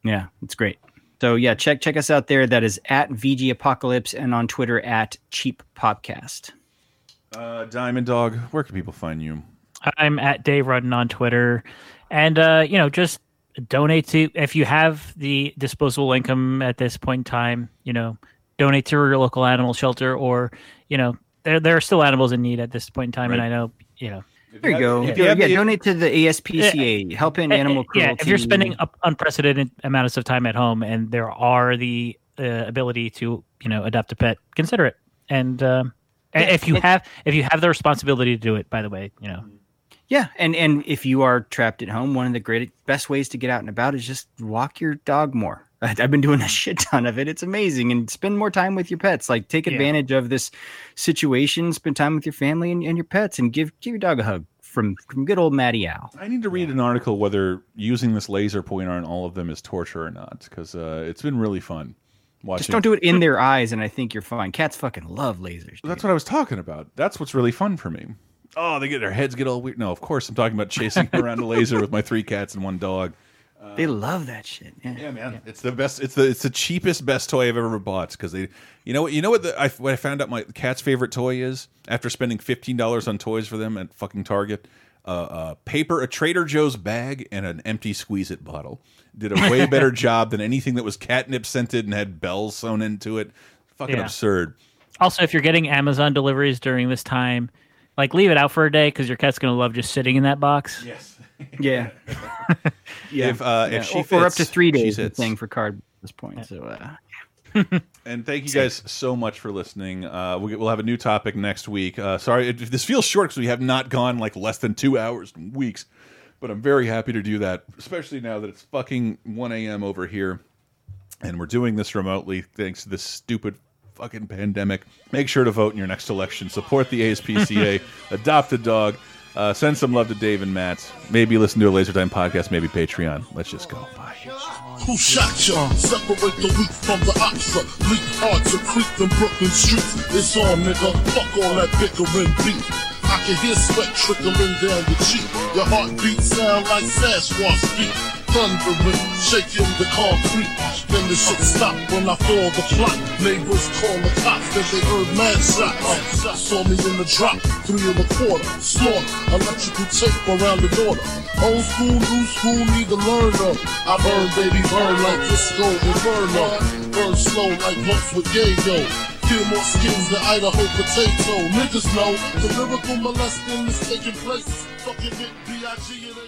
yeah, it's great. So yeah, check check us out there. That is at VG Apocalypse and on Twitter at Cheap Popcast. Uh, Diamond Dog, where can people find you? I'm at Dave Rudden on Twitter, and uh, you know, just donate to if you have the disposable income at this point in time. You know, donate to your local animal shelter, or you know, there there are still animals in need at this point in time, and I know you know. There you go. If Yeah, you have- yeah, if- donate to the ASPCA, help in Eh, animal cruelty. Yeah, if you're spending up unprecedented amounts of time at home, and there are the uh, ability to you know adopt a pet, consider it. And um, Yeah, if you it- have if you have the responsibility to do it, by the way, you know. Yeah, and and if you are trapped at home, one of the great best ways to get out and about is just walk your dog more. *laughs* I- I've been doing a shit ton of it. It's amazing, and spend more time with your pets. Like take Yeah. advantage of this situation. Spend time with your family and, and your pets, and give give your dog a hug. from from good old Matty Al. I need to read an article whether using this laser pointer on all of them is torture or not, because uh, it's been really fun. Watching. Just don't do it in their eyes, and I think you're fine. Cats fucking love lasers. That's what I was talking about. That's what's really fun for me. Oh, they get their heads get all weird. No, of course I'm talking about chasing *laughs* around a laser with my three cats and one dog. they love that shit. Yeah, yeah man. It's the best. It's the it's the cheapest best toy I've ever bought because they, you know what, you know what the I what I found out my cat's favorite toy is after spending fifteen dollars on toys for them at fucking Target. Uh, uh, paper, a Trader Joe's bag, and an empty squeeze it bottle did a way better *laughs* job than anything that was catnip scented and had bells sewn into it. Fucking Yeah. absurd. Also, if you're getting Amazon deliveries during this time, like leave it out for a day because your cat's gonna love just sitting in that box. Yes. *laughs* Yeah. *laughs* yeah. If, uh, Yeah, if she or, or up to three days sits. thing for card at this point. So uh, *laughs* And thank you guys so much for listening. Uh, we- we'll have a new topic next week. Uh, sorry, it, this feels short because we have not gone like less than two hours in weeks, but I'm very happy to do that, especially now that it's fucking 1 a.m. over here, and we're doing this remotely thanks to this stupid fucking pandemic. Make sure to vote in your next election. Support the ASPCA. *laughs* adopt a dog. Uh, send some love to Dave and Matt. Maybe listen to a Laser Time podcast. Maybe Patreon. Let's just go. Bye. Who shot ya? Separate the weak from the opsa. Leap hard to creep them Brooklyn streets. It's on, nigga. Fuck all that bickering beef. I can hear sweat trickling down your cheek. Your heartbeat sound like Sasquatch feet. Thundering, shaking the concrete. Then the shit stop when I fall the plot. Neighbors call the cops, then they heard mad shots. Saw me in the drop, three and a quarter. Slaughter, electrical tape around the border. Old school, new school, need to learn them. I burn, baby, burn like disco inferno. Burn slow like months with yayo. Kill more skins than Idaho potato. Niggas know the lyrical molesting is taking place. Fucking hit B.I.G. and.